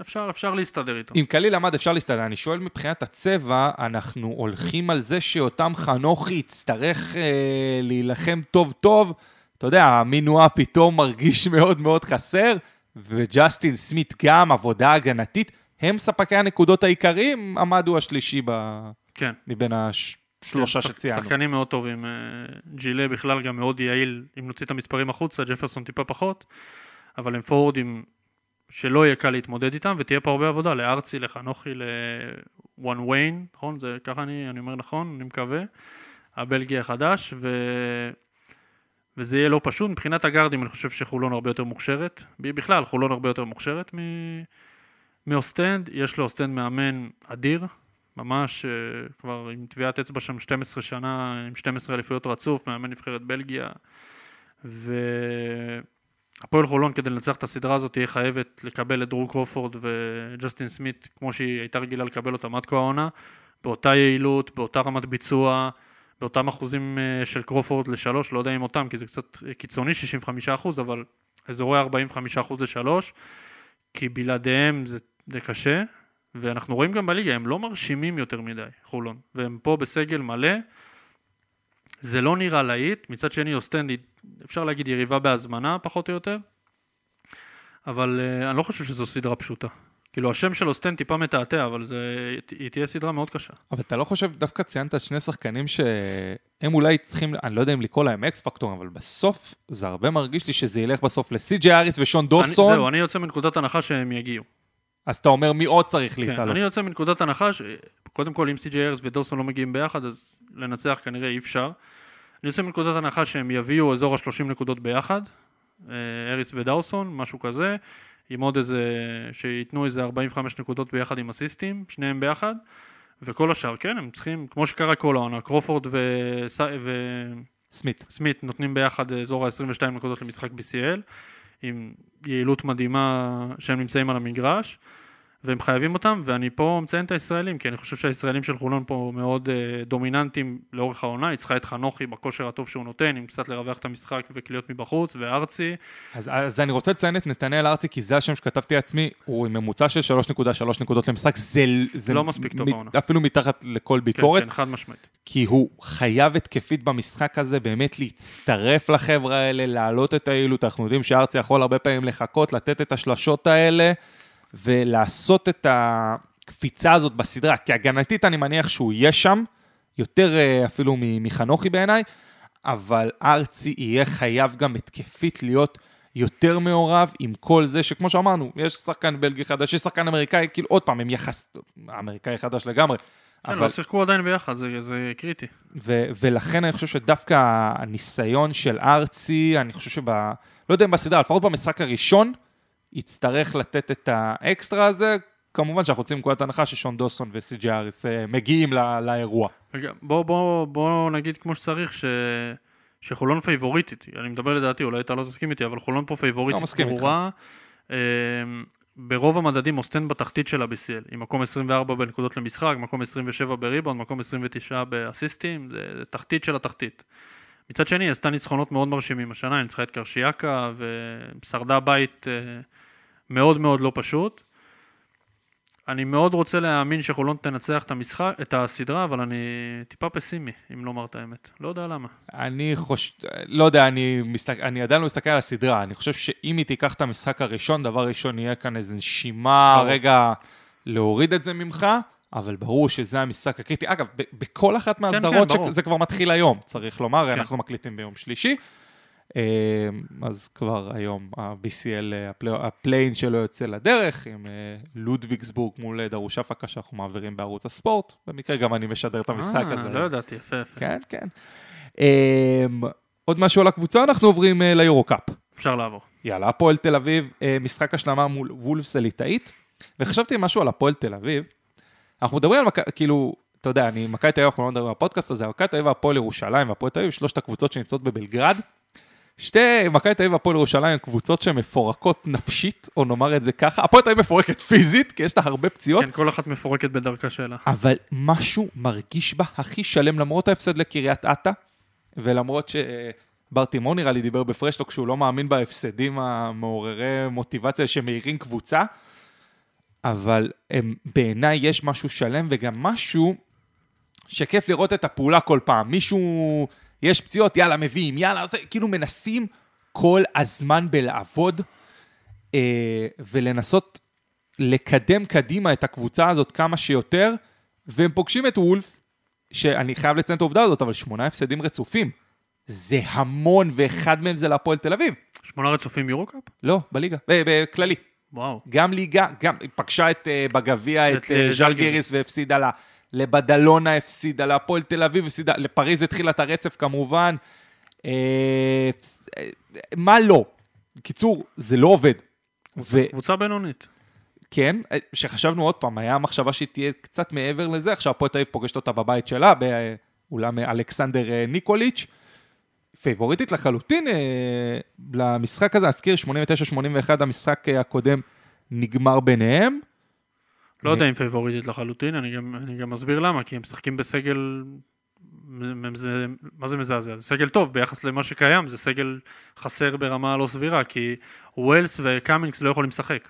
אפשר, אפשר להסתדר איתו. עם קליל עמד אפשר להסתדר, אני שואל מבחינת הצבע, אנחנו הולכים על זה שאותם חנוכי יצטרך אה, להילחם טוב טוב, אתה יודע, המינואה פתאום מרגיש (laughs) מאוד מאוד חסר, וג'סטין סמית גם, עבודה הגנתית, הם ספקי הנקודות העיקריים, עמד הוא השלישי ב... כן. מבין השלושה שח- שציינו. שחקנים מאוד טובים, אה, ג'ילה בכלל גם מאוד יעיל, אם נוציא את המספרים החוצה, ג'פרסון טיפה פחות, אבל הם פורורדים שלא יהיה קל להתמודד איתם, ותהיה פה הרבה עבודה לארצי, לחנוכי, לוואן ויין, נכון? זה ככה אני, אני אומר נכון, אני מקווה. הבלגי החדש, ו... וזה יהיה לא פשוט. מבחינת הגארדים אני חושב שחולון הרבה יותר מוכשרת. בכלל, חולון הרבה יותר מוכשרת מ... מאוסטנד. יש לאוסטנד מאמן אדיר, ממש אה, כבר עם טביעת אצבע שם 12 שנה, עם 12 אליפויות רצוף, מאמן נבחרת בלגיה. והפועל חולון כדי לנצח את הסדרה הזאת תהיה חייבת לקבל את דרו קרופורד וג'סטין סמית כמו שהיא הייתה רגילה לקבל אותם עד כה העונה, באותה יעילות, באותה רמת ביצוע, באותם אחוזים אה, של קרופורד לשלוש, לא יודע אם אותם כי זה קצת קיצוני 65 אחוז, אבל אזורי 45 אחוז לשלוש, כי בלעדיהם זה, זה קשה, ואנחנו רואים גם בליגה, הם לא מרשימים יותר מדי, חולון, והם פה בסגל מלא, זה לא נראה להיט, מצד שני אוסטנד היא, אפשר להגיד יריבה בהזמנה פחות או יותר, אבל אה, אני לא חושב שזו סדרה פשוטה. כאילו השם של אוסטנד טיפה מתעתע, אבל זה, היא תהיה סדרה מאוד קשה. אבל אתה לא חושב, דווקא ציינת שני שחקנים שהם אולי צריכים, אני לא יודע אם לקרוא להם X factor, אבל בסוף זה הרבה מרגיש לי שזה ילך בסוף לסי.ג'י אריס ושון דוסון, אני, זהו, אני יוצא מנקודת הנחה שהם יגיעו. אז אתה אומר מי עוד צריך כן, להתעלות. אני יוצא מנקודת הנחה שקודם כל אם סי.ג'י ארס ודוסון לא מגיעים ביחד, אז לנצח כנראה אי אפשר. אני יוצא מנקודת הנחה שהם יביאו אזור ה-30 נקודות ביחד, אה, אריס ודאוסון, משהו כזה, עם עוד איזה, שייתנו איזה 45 נקודות ביחד עם אסיסטים, שניהם ביחד, וכל השאר, כן, הם צריכים, כמו שקרה כל העונה, קרופורד וס... סמית. וסמית נותנים ביחד אזור ה-22 נקודות למשחק BCL, עם יעילות מדהימה שהם נמצאים על המגרש. והם חייבים אותם, ואני פה מציין את הישראלים, כי אני חושב שהישראלים של חולון פה מאוד אה, דומיננטיים לאורך העונה, היא צריכה את חנוכי בכושר הטוב שהוא נותן, עם קצת לרווח את המשחק וקליעות מבחוץ, וארצי, אז, אז אני רוצה לציין את נתנאל ארצי, כי זה השם שכתבתי לעצמי, הוא עם ממוצע של 3.3 נקודות למשחק, זה, זה לא מספיק טוב בעונה. אפילו מתחת לכל כן, ביקורת, כן, חד משמעית. כי הוא חייב התקפית במשחק הזה, באמת להצטרף לחבר'ה האלה, להעלות את היעילות. אנחנו יודעים שארצי יכול הרבה פעמים לחכות, לתת את השלשות האלה, ולעשות את הקפיצה הזאת בסדרה. כי הגנתית אני מניח שהוא יהיה שם, יותר אה, אפילו מחנוכי בעיניי, אבל ארצי יהיה חייב גם התקפית להיות יותר מעורב עם כל זה, שכמו שאמרנו, יש שחקן בלגי חדש, יש שחקן אמריקאי, כאילו עוד פעם, הם יחס... אמריקאי חדש לגמרי. כן, לא שיחקו עדיין ביחד, זה, זה קריטי. ו- ולכן אני חושב שדווקא הניסיון של ארצי, אני חושב שב... לא יודע אם בסדרה, לפחות במשחק הראשון, יצטרך לתת את האקסטרה הזה. כמובן שאנחנו יוצאים מנקודת הנחה ששון דוסון וסי.ג'י אריס אה, מגיעים לא, לאירוע. רגע, בוא, בוא, בוא נגיד כמו שצריך, ש... שחולון פייבוריטית, אני מדבר לדעתי, אולי אתה לא תסכים איתי, אבל חולון פה פייבוריטית לא. ברורה. אה, ברוב המדדים אוסטנד בתחתית של ה-BCL, עם מקום 24 בנקודות למשחק, מקום 27 בריבאונד, מקום 29 באסיסטים, זה תחתית של התחתית. מצד שני, עשתה ניצחונות מאוד מרשימים השנה, ניצחה את קרשיאקה ושרדה בית אה, מאוד מאוד לא פשוט. אני מאוד רוצה להאמין שחולון תנצח את המשחק, את הסדרה, אבל אני טיפה פסימי, אם לומר את האמת. לא יודע למה. אני חושב, לא יודע, אני, מסתכל, אני עדיין לא מסתכל על הסדרה, אני חושב שאם היא תיקח את המשחק הראשון, דבר ראשון יהיה כאן איזו נשימה. רגע, להוריד את זה ממך, אבל ברור שזה המשחק הקריטי. אגב, ב- בכל אחת מהסדרות, כן, ברור. שזה כבר מתחיל היום, צריך לומר, כן. אנחנו מקליטים ביום שלישי. אה, אז כבר היום ה-BCL, אה, ה play- ה play-in שלו יוצא לדרך, עם אה, לודוויגסבורג מול אה, דרושאפקה שאנחנו מעבירים בערוץ הספורט. במקרה גם אני משדר את המשחק הזה. לא ידעתי, יפה יפה. כן, כן. אמ, עוד משהו על הקבוצה, אנחנו עוברים ליורו-קאפ. אפשר לעבור. יאללה, הפועל תל אביב, משחק השלמה מול וולפס הליטאית. וחשבתי משהו על הפועל תל אביב. אנחנו מדברים על, מכ- כאילו, אתה יודע, אני, מכבי תל אביב, אנחנו לא מדברים על הפודקאסט הזה, מכבי תל אביב והפועל ירושלים והפועל תל אביב, שלושת הקבוצות שנמצאות בבלגרד. שתי, מכבי תל אביב והפועל ירושלים הן קבוצות שמפורקות נפשית, או נאמר את זה ככה. הפועל תל אביב מפורקת פיזית, כי יש לה הרבה פציעות. כן, כל אחת מפורקת בדרכה שלה. אבל משהו מרגיש בה הכי שלם, למרות ההפסד לקריית אתא, ולמרות שבר תימור נראה לי דיבר בפרשטוק שהוא לא מאמין בהפסדים המעוררי מוטיבציה שמאירים קבוצה, אבל הם, בעיניי יש משהו שלם וגם משהו שכיף לראות את הפעולה כל פעם. מישהו, יש פציעות, יאללה, מביאים, יאללה, זה, כאילו מנסים כל הזמן בלעבוד אה, ולנסות לקדם קדימה את הקבוצה הזאת כמה שיותר, והם פוגשים את וולפס, שאני חייב לציין את העובדה הזאת, אבל שמונה הפסדים רצופים. זה המון, ואחד מהם זה להפועל תל אביב. שמונה רצופים יורו-קאפ? לא, בליגה, ב- בכללי. וואו. גם ליגה, גם היא פגשה את, אה, בגביע את, את ז'אל ז'לגיריס. גיריס והפסידה לה. לבדלונה הפסידה, להפועל תל אביב הפסידה, לפריז התחילה את הרצף כמובן. אה, מה לא? בקיצור, זה לא עובד. ו- קבוצה בינונית. כן, שחשבנו עוד פעם, היה מחשבה שהיא תהיה קצת מעבר לזה, עכשיו הפועל תל אביב פוגשת אותה בבית שלה, באולם אלכסנדר ניקוליץ', פייבוריטית לחלוטין אה, למשחק הזה, אזכיר 89-81, המשחק אה, הקודם נגמר ביניהם. לא יודע אם פייבוריטית לחלוטין, אני גם, אני גם מסביר למה, כי הם משחקים בסגל, זה, מה זה מזעזע? זה סגל טוב ביחס למה שקיים, זה סגל חסר ברמה לא סבירה, כי ווילס וקאמינגס לא יכולים לשחק.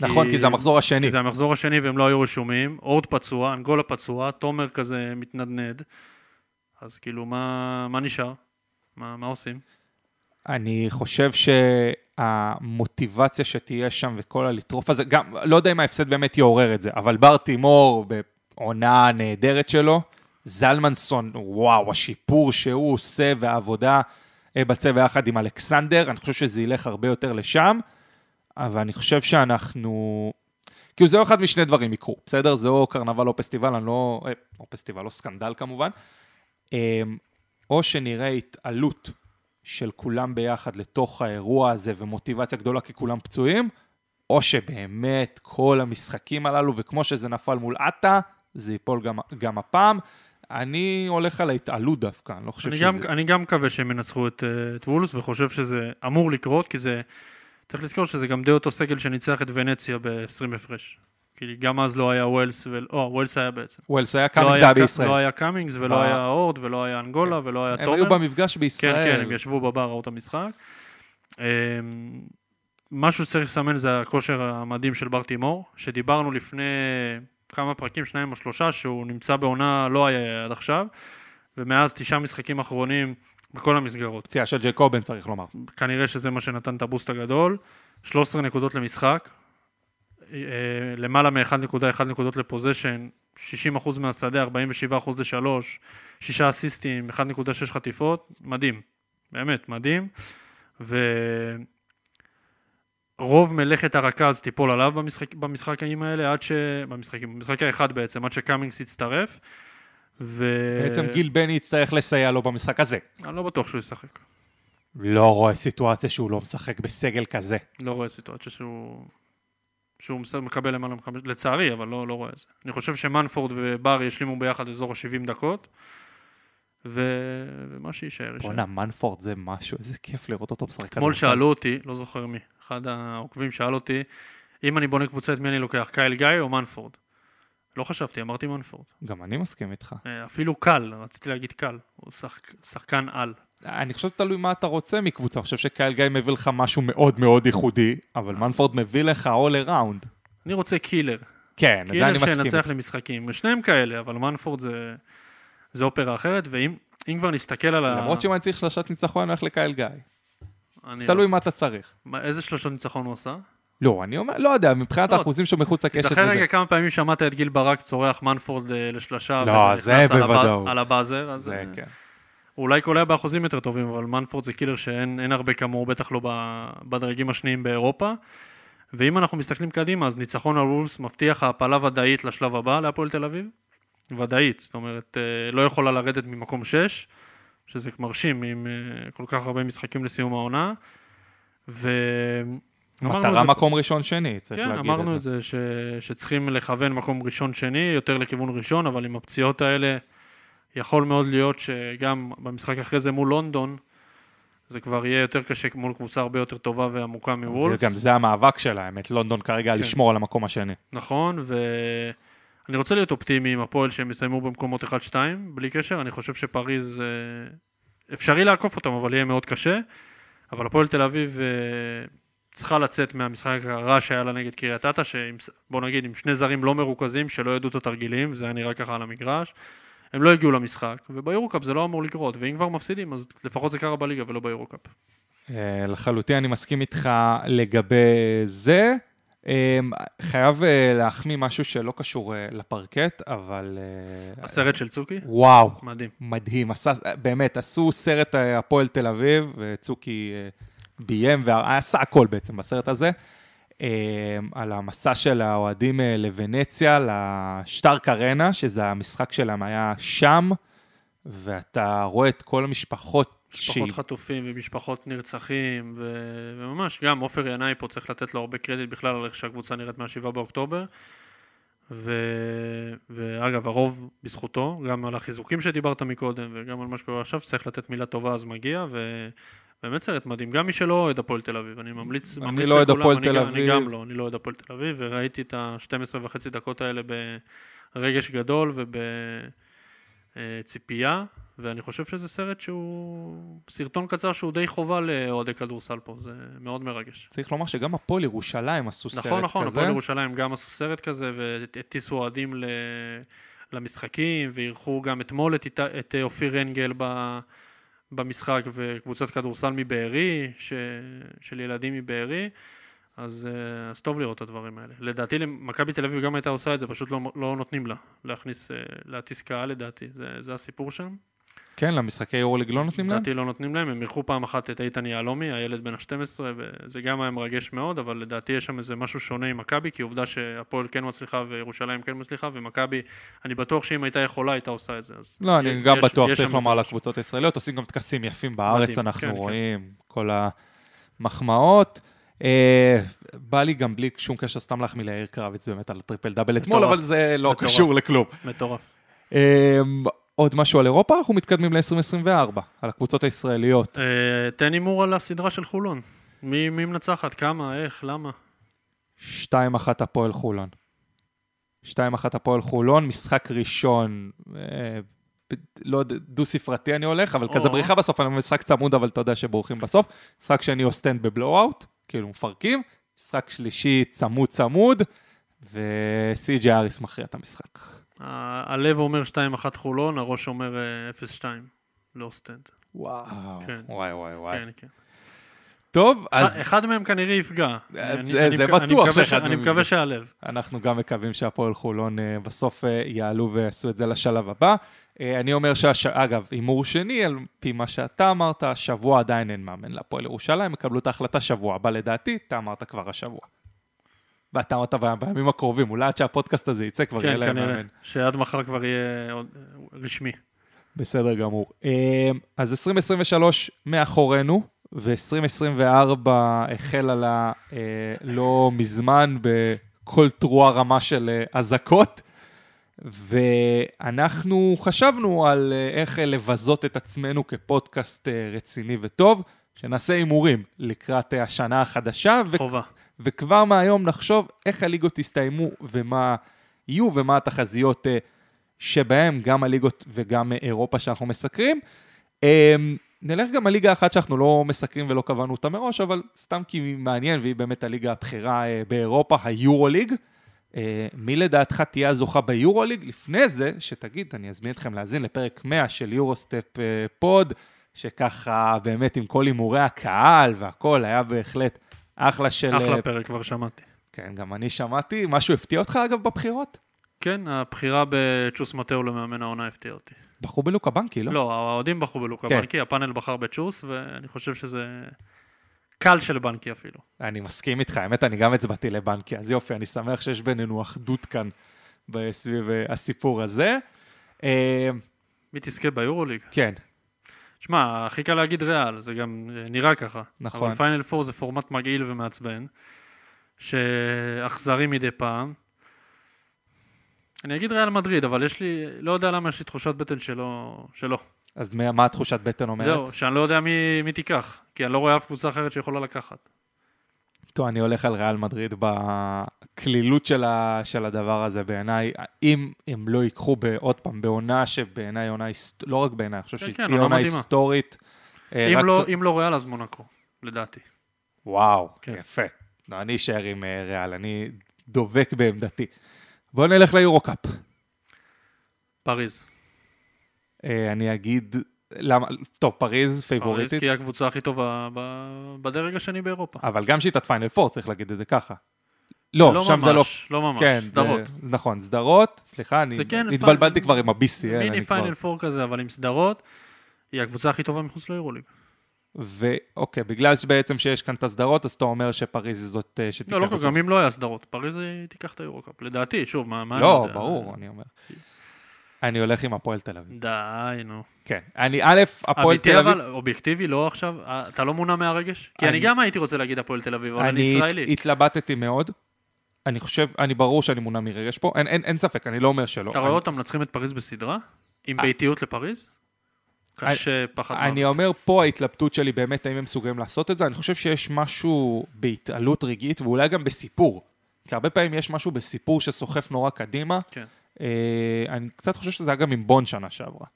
נכון, כי זה המחזור השני. כי זה המחזור השני והם לא היו רשומים, אורד פצוע, אנגולה פצוע, תומר כזה מתנדנד, אז כאילו מה, מה נשאר? מה, מה עושים? אני חושב שהמוטיבציה שתהיה שם וכל הלטרוף הזה, גם, לא יודע אם ההפסד באמת יעורר את זה, אבל בר תימור בעונה נהדרת שלו, זלמנסון, וואו, השיפור שהוא עושה והעבודה אה, בצבע יחד עם אלכסנדר, אני חושב שזה ילך הרבה יותר לשם, אבל אני חושב שאנחנו... כאילו זה אחד משני דברים יקרו, בסדר? זה או קרנבל או פסטיבל, אני לא... אה, או פסטיבל או סקנדל כמובן. או שנראה התעלות של כולם ביחד לתוך האירוע הזה ומוטיבציה גדולה כי כולם פצועים, או שבאמת כל המשחקים הללו, וכמו שזה נפל מול עטה, זה ייפול גם, גם הפעם. אני הולך על ההתעלות דווקא, אני לא חושב אני שזה... גם, אני גם מקווה שהם ינצחו את, אה, את וולפס וחושב שזה אמור לקרות, כי זה, צריך לזכור שזה גם די אותו סגל שניצח את ונציה ב-20 הפרש. כי גם אז לא היה ווילס, ו... או, ווילס היה בעצם. ווילס היה לא קאמינג זה היה היה בישראל. לא היה קאמינגס ולא ב- היה אורד ולא היה אנגולה ולא היה הם תומר. היו במפגש כן, בישראל. כן, הם ישבו בבר, ראו את המשחק. אמ, משהו שצריך לסמן זה הכושר המדהים של בר תימור, שדיברנו לפני כמה פרקים, שניים או שלושה, שהוא נמצא בעונה לא היה עד עכשיו, ומאז תשעה משחקים אחרונים בכל המסגרות. פציעה של ג'קובן צריך לומר. כנראה שזה מה שנתן את הבוסט הגדול. 13 נקודות למשחק, למעלה מ-1.1 נקודות לפוזיישן, 60% מהשדה, 47% לשלוש, 6 אסיסטים, 1.6 חטיפות, מדהים, באמת, מדהים. ורוב מלאכת הרכז תיפול עליו במשחק, במשחקים האלה, עד ש... במשחקים, במשחק האחד בעצם, עד שקאמינגס יצטרף. ו... בעצם גיל בני יצטרך לסייע לו במשחק הזה. אני לא בטוח שהוא ישחק. לא רואה סיטואציה שהוא לא משחק בסגל כזה. לא רואה סיטואציה שהוא... שהוא מקבל למעלה מחמש... לצערי, אבל לא, לא רואה את זה. אני חושב שמנפורד ובר ישלימו ביחד אזור ה-70 דקות, ו... ומה שיישאר יישאר. בואנה, מנפורד זה משהו, איזה כיף לראות אותו משחק אתמול שאלו אותי, לא זוכר מי, אחד העוקבים שאל אותי, אם אני בונה קבוצה, את מי אני לוקח, קייל גיא או מנפורד? לא חשבתי, אמרתי מנפורד. גם אני מסכים איתך. אה, אפילו קל, רציתי להגיד קל, הוא שחק... שחקן על. אני חושב שתלוי מה אתה רוצה מקבוצה, אני חושב שקייל גיא מביא לך משהו מאוד מאוד ייחודי, אבל מנפורד מביא לך all around. אני רוצה killer. כן, זה killer אני מסכים. שינצח למשחקים. שניהם כאלה, אבל מנפורד זה, זה אופרה אחרת, ואם אם כבר נסתכל על ה... למרות שאם אני צריך שלושת ניצחון, אני הולך לקייל גיא. זה לא- תלוי מה אתה צריך. מה, איזה שלושות ניצחון הוא עשה? לא, אני אומר, לא יודע, מבחינת לא, האחוזים שהוא מחוץ לקשת תזכר וזה. רגע כמה פעמים שמעת את גיל ברק צורח מנפורד אה, לשלושה, לא, זה בוודאות. על הבאזר, אז זה אה, כן. הוא אולי קולע באחוזים יותר טובים, אבל מנפורד זה קילר שאין אין הרבה כמוהו, בטח לא בדרגים השניים באירופה. ואם אנחנו מסתכלים קדימה, אז ניצחון על וולפס מבטיח העפלה ודאית לשלב הבא להפועל תל אביב. ודאית, זאת אומרת, אה, לא יכולה לרדת ממקום 6, שזה מרשים עם אה, כל כך הרבה משחקים לסיום העונה. ו... אמרנו את מטרה מקום ראשון-שני, צריך כן, להגיד אמרנו את את זה. זה, ש... שצריכים לכוון מקום ראשון-שני, יותר לכיוון ראשון, אבל עם הפציעות האלה, יכול מאוד להיות שגם במשחק אחרי זה מול לונדון, זה כבר יהיה יותר קשה מול קבוצה הרבה יותר טובה ועמוקה מוולפס. וגם זה המאבק שלהם, את לונדון כרגע כן. לשמור על המקום השני. נכון, ואני רוצה להיות אופטימי עם הפועל שהם יסיימו במקומות 1-2, בלי קשר, אני חושב שפריז, אה, אפשרי לעקוף אותם, אבל יהיה מאוד קשה. אבל הפועל תל אביב אה, צריכה לצאת מהמשחק הרע שהיה לה נגד קריית אתא, שבוא נגיד עם שני זרים לא מרוכזים, שלא ידעו את התרגילים, זה היה נראה ככה על המגרש. הם לא הגיעו למשחק, וביורוקאפ זה לא אמור לקרות, ואם כבר מפסידים, אז לפחות זה קרה בליגה ולא ביורוקאפ. אה, לחלוטין אני מסכים איתך לגבי זה. אה, חייב אה, להחמיא משהו שלא קשור לפרקט, אבל... הסרט של צוקי? וואו, מדהים. מדהים. עשה, באמת, עשו סרט הפועל תל אביב, וצוקי ביים ועשה הכל בעצם בסרט הזה, על המסע של האוהדים אה, לוונציה, לשטארק ארנה, שזה המשחק שלהם היה שם, ואתה רואה את כל המשפחות משפחות חטופים ומשפחות נרצחים, ו... וממש, גם עופר ינאי פה צריך לתת לו הרבה קרדיט בכלל על איך שהקבוצה נראית מה-7 באוקטובר. ו... ואגב, הרוב בזכותו, גם על החיזוקים שדיברת מקודם, וגם על מה שקורה עכשיו, צריך לתת מילה טובה אז מגיע, ובאמת סרט מדהים. גם מי שלא אוהד הפועל תל אביב, אני ממליץ, אני ממליץ לא אוהד הפועל תל אביב. אני גם לא, אני לא אוהד הפועל תל אביב, וראיתי את ה-12 וחצי דקות האלה ברגש גדול ובציפייה, ואני חושב שזה סרט שהוא... סרטון קצר שהוא די חובה לאוהדי כדורסל פה, זה מאוד מרגש. צריך לומר שגם הפועל ירושלים עשו סרט כזה. נכון, נכון, הפועל ירושלים גם עשו סרט כזה, והטיסו אוהדים ל... למשחקים, ואירחו גם אתמול את, את אופיר אנגל ב... במשחק, וקבוצת כדורסל מבארי, ש... של ילדים מבארי, אז, אה, אז טוב לראות את הדברים האלה. לדעתי, מכבי תל אביב גם הייתה עושה את זה, פשוט לא, לא נותנים לה להכניס, אה, להטיס קהל לדעתי, זה, זה הסיפור שם. כן, למשחקי יורליג לא נותנים להם? לדעתי לא נותנים להם, הם אירחו פעם אחת את איתן יהלומי, הילד בן ה-12, וזה גם היה מרגש מאוד, אבל לדעתי יש שם איזה משהו שונה עם מכבי, כי עובדה שהפועל כן מצליחה וירושלים כן מצליחה, ומכבי, אני בטוח שאם הייתה יכולה, הייתה עושה את זה. אז לא, אני יש- גם יש- בטוח, יש צריך לומר לקבוצות הישראליות, עושים גם טקסים יפים בארץ, מדהים, אנחנו כן, כן. רואים כל המחמאות. אה, בא לי גם בלי שום קשר סתם להחמיא ליאיר קרביץ באמת על הטריפל דאבל אתמול. אבל זה לא מטורף. קשור לכלום. מטורף. עוד משהו על אירופה? אנחנו מתקדמים ל-2024, על הקבוצות הישראליות. אה, תן הימור על הסדרה של חולון. מי מי מנצחת? כמה? איך? למה? 2-1 הפועל חולון. 2-1 הפועל חולון, משחק ראשון, אה, לא דו-ספרתי אני הולך, אבל כזה או. בריחה בסוף, אני משחק צמוד, אבל אתה יודע שבורחים בסוף. משחק שני אוסטנד ב blowout, כאילו מפרקים. משחק שלישי צמוד צמוד, וסי.ג'י אריס מכריע את המשחק. הלב אומר 2-1 חולון, הראש אומר אה, 0-2. לאוסטנד. וואו, כן. וואי וואי וואי. כן, כן. טוב, אז... אחד מהם כנראה יפגע. אה, אני- זה- אני אני בטוח מקווה שאחד אני מהם מקווה יפגע. שהלב. אנחנו גם מקווים שהפועל חולון אה, בסוף אה, יעלו ויעשו את זה לשלב הבא. אה, אני אומר שהש... אגב, הימור שני, על פי מה שאתה אמרת, השבוע עדיין אין מאמן להפועל ירושלים, יקבלו את ההחלטה שבוע הבא לדעתי, אתה אמרת כבר השבוע. ואתה אמרת בימים הקרובים, אולי עד שהפודקאסט הזה יצא כבר יהיה כן, להם כנראה. מאמן. שעד מחר כבר יהיה עוד- רשמי. בסדר גמור. אה, אז 2023 מאחורינו, ו-2024 החלה לה אה, לא מזמן בכל תרועה רמה של אה, אזעקות, ואנחנו חשבנו על אה, איך אה, לבזות את עצמנו כפודקאסט אה, רציני וטוב, שנעשה הימורים לקראת אה, השנה החדשה, ו- חובה. וכבר מהיום נחשוב איך הליגות יסתיימו ומה יהיו ומה התחזיות אה, שבהם, גם הליגות וגם אירופה שאנחנו מסקרים. אה, נלך גם על ליגה אחת שאנחנו לא מסקרים ולא קבענו אותה מראש, אבל סתם כי היא מעניין והיא באמת הליגה הבכירה אה, באירופה, היורוליג. אה, מי לדעתך תהיה הזוכה ביורוליג? לפני זה, שתגיד, אני אזמין אתכם להאזין לפרק 100 של יורוסטפ פוד, שככה באמת עם כל הימורי הקהל והכל, היה בהחלט אחלה של... אחלה פרק, כבר שמעתי. כן, גם אני שמעתי. משהו הפתיע אותך אגב בבחירות? כן, הבחירה בצ'וס מטאו למאמן העונה הפתיעה אותי. בחרו בלוקה בנקי, לא? לא, האוהדים בחרו בלוקה כן. בנקי, הפאנל בחר בצ'וס, ואני חושב שזה קל של בנקי אפילו. אני מסכים איתך, האמת, אני גם הצבעתי לבנקי, אז יופי, אני שמח שיש בינינו אחדות כאן סביב אה, הסיפור הזה. אה, מי תזכה ביורוליג? כן, שמע, הכי קל להגיד ריאל, זה גם אה, נראה ככה. נכון. אבל פיינל פור זה פורמט מגעיל ומעצבן, שאכזרי מדי פעם. אני אגיד ריאל מדריד, אבל יש לי, לא יודע למה יש לי תחושת בטן שלא. שלא. אז מה מה התחושת בטן אומרת? זהו, שאני לא יודע מי, מי תיקח, כי אני לא רואה אף קבוצה אחרת שיכולה לקחת. טוב, אני הולך על ריאל מדריד בקלילות של, ה, של הדבר הזה בעיניי. אם הם לא ייקחו עוד פעם בעונה שבעיניי עונה, לא רק בעיניי, אני חושב כן, שהיא כן, תהיה עונה מדהימה. היסטורית. אה, אם רק לא, אם לא ריאל, אז מונקו, לדעתי. וואו, כן. יפה. לא, אני אשאר עם אה, ריאל, אני דובק בעמדתי. בואו נלך ליורו-קאפ. פריז. אה, אני אגיד, למה, טוב, פריז פריז, פייבוריטית, כי היא הקבוצה הכי טובה ב- בדרג השני באירופה. אבל גם שיטת פיינל פור, צריך להגיד את זה ככה. לא, לא שם זה לא... ממש, לא ממש, כן, סדרות. זה, נכון, סדרות, סליחה, אני כן התבלבלתי פיינל- כבר עם ה-BCL, מיני. פיינל פור כזה, אבל עם סדרות, היא הקבוצה הכי טובה מחוץ ליורוליג. ואוקיי, בגלל שבעצם שיש כאן את הסדרות, אז אתה אומר שפריז היא זאת אה, שתיקח לא, לא, בסוף. גם אם לא היה סדרות, פריז היא תיקח את היורו-קאפ, לדעתי, שוב, מה לא? ברור, אני אומר. אני הולך עם הפועל תל אביב. די, נו. כן. אני, א', הפועל אמיתי תל אביב... אבל, אובייקטיבי, לא עכשיו, אה, אתה לא מונע מהרגש? כי אני אני- גם הייתי רוצה להגיד הפועל תל אביב, אבל אני אני ישראלי. התלבטתי מאוד. אני חושב, אני ברור שאני מונע מרגש פה, אין, אין, אין ספק, אני לא אומר שלא. אתה רואה אני, אותם מנצחים את פריז בסדרה? עם אה. ביתיות לפריז? קשה, פחד אני מוות. אומר פה ההתלבטות שלי באמת, האם הם מסוגלים לעשות את זה, אני חושב שיש משהו בהתעלות רגעית, ואולי גם בסיפור. כי הרבה פעמים יש משהו בסיפור שסוחף נורא קדימה. כן. אה, אני קצת חושב שזה היה גם עם בון שנה שעברה.